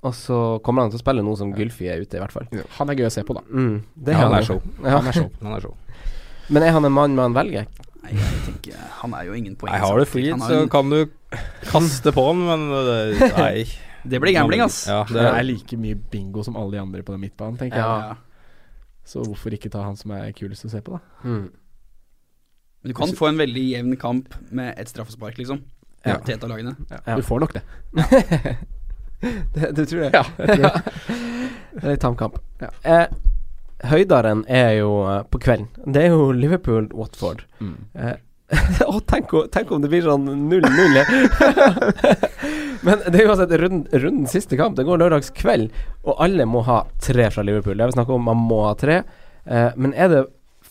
Og så kommer han til å spille noe som Gylfi er ute, i hvert fall. Han er gøy å se på, da. Mm, det Ja, han er show. Ja. Han er show. Han er show. Men er han en mann man velger? Nei, jeg tenker Han er jo ingen poeng. Nei, har du fri, så en- kan du kaste på han, men det, nei. [laughs] Det blir gambling, ass. Ja, Det det er like mye bingo som alle de andre på den midtbanen, tenker jeg. Så hvorfor ikke ta han som er kulest å se på, da? Mm. Men du kan få en veldig jevn kamp med ett straffespark, liksom. Ja. Til et av lagene. Ja. Du får nok det. [laughs] [laughs] Det, du tror det? Ja, jeg [laughs] tror det. Det er litt tam kamp. Eh, høydaren er jo uh, på kvelden. Det er jo Liverpool-Watford. Mm. Eh, [laughs] Å, tenk, tenk om det blir sånn 0-0. Men det er jo altså runden, rundens siste kamp. Det går lørdags kveld, og alle må ha tre fra Liverpool. Det har vi snakket om, man må ha tre. Eh, men er det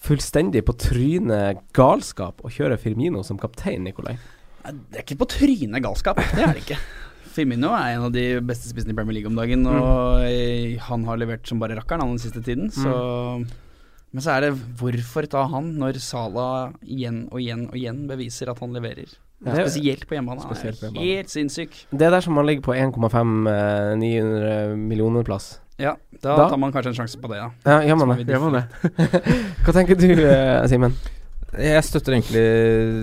fullstendig på trynet galskap å kjøre Firmino som kaptein, Nikolai? Det er ikke på trynet galskap. Det er det ikke. Firmino er en av de beste spissene i Premier League om dagen, og mm. han har levert som bare rakkeren han den siste tiden, så Men så er det hvorfor ta han når Salah igjen og igjen og igjen beviser at han leverer? Er- Spesielt på hjemmebane. Spesielt på hjemmebane. helt sinnssyk. Det er der som man ligger på 1,5 eh, 900 millioner plass. Ja, da, Da- tar man kanskje en sjanse på det, ja. Ja, gjør man det? Gjør man det? [laughs] Hva tenker du, eh, Simen? Jeg støtter egentlig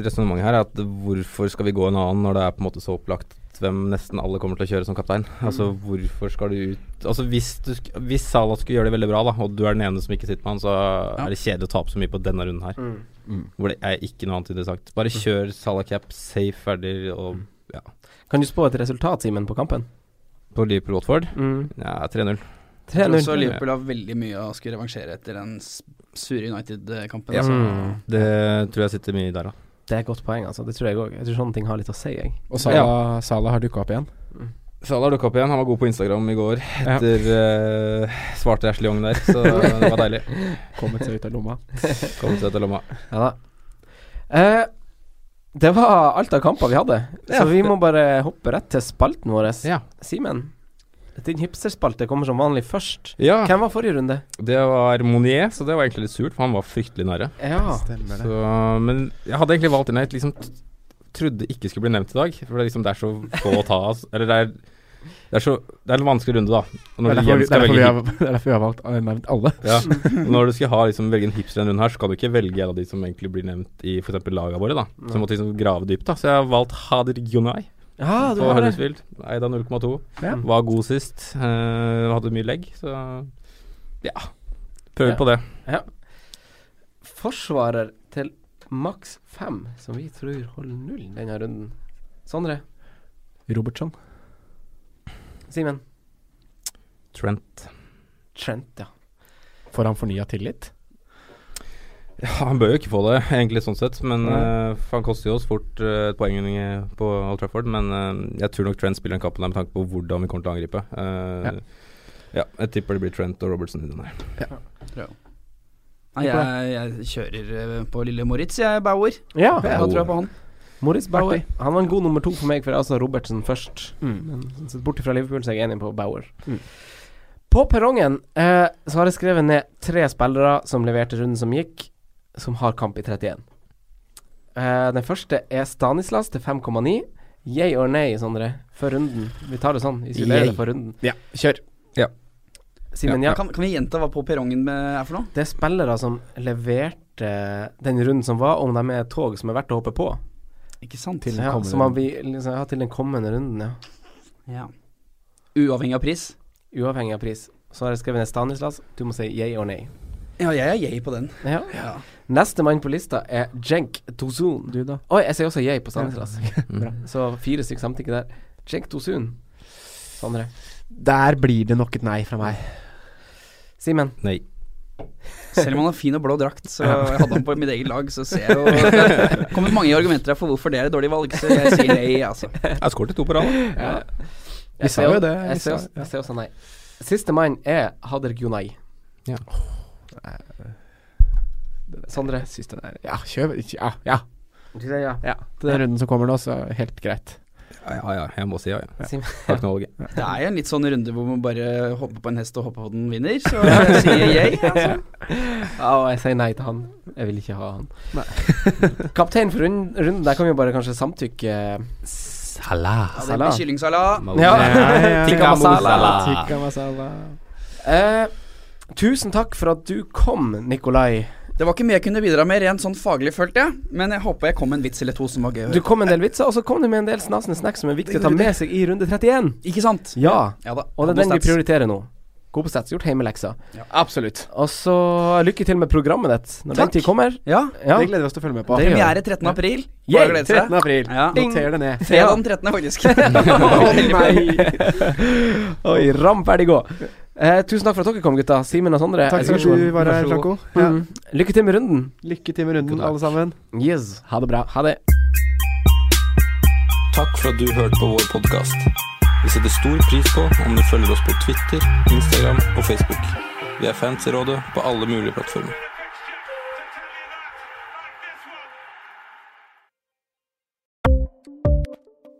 resonnementet her. At hvorfor skal vi gå en annen når det er på en måte så opplagt hvem nesten alle kommer til å kjøre som kaptein? Altså hvorfor skal du ut Altså Hvis, du hvis Salah skulle gjøre det veldig bra, da og du er den ene som ikke sitter med han, så er det kjedelig å tape så mye på denne runden her. Mm. Hvor det er ikke noe annet interessant. Bare kjør Salah cap, safe, ferdig og ja. Kan du spå et resultat, Simen, på kampen? På Liverpool Watford? Mm. Ja, 3-0. Jeg tror også Liverpool har veldig mye å skulle revansjere etter den sure United-kampen. Ja. altså. Mm. Det tror jeg sitter mye der, da. Det er et godt poeng, altså. Det tror jeg òg. Jeg tror sånne ting har litt å si, jeg. Og Salah, Salah har dukka opp igjen. Salah dukka opp igjen. Han var god på Instagram i går etter eh, svarte Ashley Young der, så det var [laughs] deilig. Kommet seg ut av lomma. [laughs] Kommet seg til lomma. Ja da. Uh, det var alt av kamper vi hadde, Ja, så vi må bare hoppe rett til spalten vår. Ja. Simen, din hipsterspalte kommer som vanlig først. ja. Hvem var forrige runde? Det var Monier, så det var egentlig litt surt, for han var fryktelig nære. Ja. Stemmer det. Så, men jeg hadde egentlig valgt en jeg liksom trodde ikke skulle bli nevnt i dag. For det er, liksom, det er så få å ta av. Eller det er, det er så Det er en vanskelig runde, da. Det er derfor, er derfor velge har, det er derfor vi har valgt eh, nevnt alle. Ja. Når du skal ha liksom, velge en hipster denne runden her, så kan du ikke velge en av de som egentlig blir nevnt i f.eks. laga våre. da Så jeg måtte liksom grave dypt. da Så jeg har valgt Hadir Gunay Ja, du på Huddersfield. Eid av Eida 0,2. Ja. Var god sist. Uh, hadde mye legg, så ja. Prøver Ja. på det. Forsvarer til maks fem, som vi tror holder null denne runden. Sondre? Robertson. Simen? Trent. Trent, ja. Får han fornya tillit? Ja, han bør jo ikke få det, [laughs] egentlig, sånn sett. Men mm. uh, han koster jo oss fort uh, et poeng på Old Trafford. Men uh, jeg tror nok Trent spiller den kappen med tanke på hvordan vi kommer til å angripe. Uh, ja. jeg tipper det blir Trent og Robertson i den her. Nei, jeg, jeg kjører på lille Moritz, jeg, Bauer. Ja, Jeg tror jeg på han. Moritz Bauer. Han var en god nummer to for meg, for jeg altså Robertsen først. Mm. Men så bort fra Liverpool så er jeg enig på Bauer. Mm. På perrongen eh, så har jeg skrevet ned tre spillere som leverte runden som gikk, som har kamp i 31. Uh, den første er Stanislas til 5,9. Yay or nay, Sondre, for runden. Vi tar det sånn. Isolerer Yay. det for runden. Ja, kjør. Simen, ja. Kan, kan vi gjenta hva på perrongen med er for noe? Det er spillere som leverte den runden som var, om de er et tog som er verdt å hoppe på. Ikke sant? Til- Ja, som man vil, liksom, ja, til den kommende runden, ja. Ja. Uavhengig av pris? Uavhengig av pris. Så har jeg skrevet ned Stanislas. Du må si yay or nay. Ja, jeg er yay på den. Ja. Ja. Neste mann på lista er Jenk Tosun. Du, da? Oi, jeg sier også yay på Stanislas. [laughs] Mm. Så fire stykker samtykke der. Jenk Tosun. Sondre. Der blir det nok et nei fra meg. Simen. Nei. Selv om han har fin og blå drakt, så [laughs] jeg hadde han på mitt eget lag, så ser jeg jo [laughs] Det kommer mange argumenter for hvorfor det er et dårlig valg, så jeg sier nei, altså. Jeg skåret to på rad. Ja. Vi sa jo det, Jeg ser også, jeg ser også nei. Siste mann er Hader Gunay. Ja. Sondre. Den er, Ja, kjør. Ja, ja. Du sier ja. ja. Til den runden som kommer nå, så helt greit. Ja, ja, ja, jeg må si ja. ja. [laughs] ja. Det er jo en litt sånn runde hvor man bare hopper på en hest og hopper på den vinner, så jeg sier jeg. Altså. Ja, og jeg sier nei til han. Jeg vil ikke ha han. [laughs] Kaptein for rund- runden, der kan vi jo bare kanskje samtykke Salah. Ja, det blir kyllingsalat. Ja. ja. [laughs] Tikka masala. Tikka masala. Eh, tusen takk for at du kom, Nikolai. Det var ikke mye jeg kunne bidra med rent sånn faglig, følte jeg. Men jeg håper jeg kom med en vits eller to som var gøy. Du kom med en del vitser, og så kom du med en del snasende snacks som er viktig å ta med seg i runde 31. Ikke sant? Ja, Ja da. og det er den vi prioriterer nå. God på stats, gjort hjemmeleksa. Absolutt. Og så lykke til med programmet ditt når Takk. den tid kommer. Ja. Ja. Det gleder vi oss til å følge med på. Premiere 13. april. Ja, seg. 13. april. Ja. Noter det ned. Fredag den 13., faktisk. [laughs] Å nei. [laughs] Oi, ram, ferdig, gå. Eh, tusen takk for at dere kom, gutta. Simen og Sondre. Takk for at du var her, Franco. Ja. Mm. Lykke til med runden. Lykke til med runden, alle sammen. Yes. Ha det bra. Ha det. Takk for at du hørte på vår podkast. Vi setter stor pris på om du følger oss på Twitter, Instagram og Facebook. Vi er fans i rådet på alle mulige plattformer.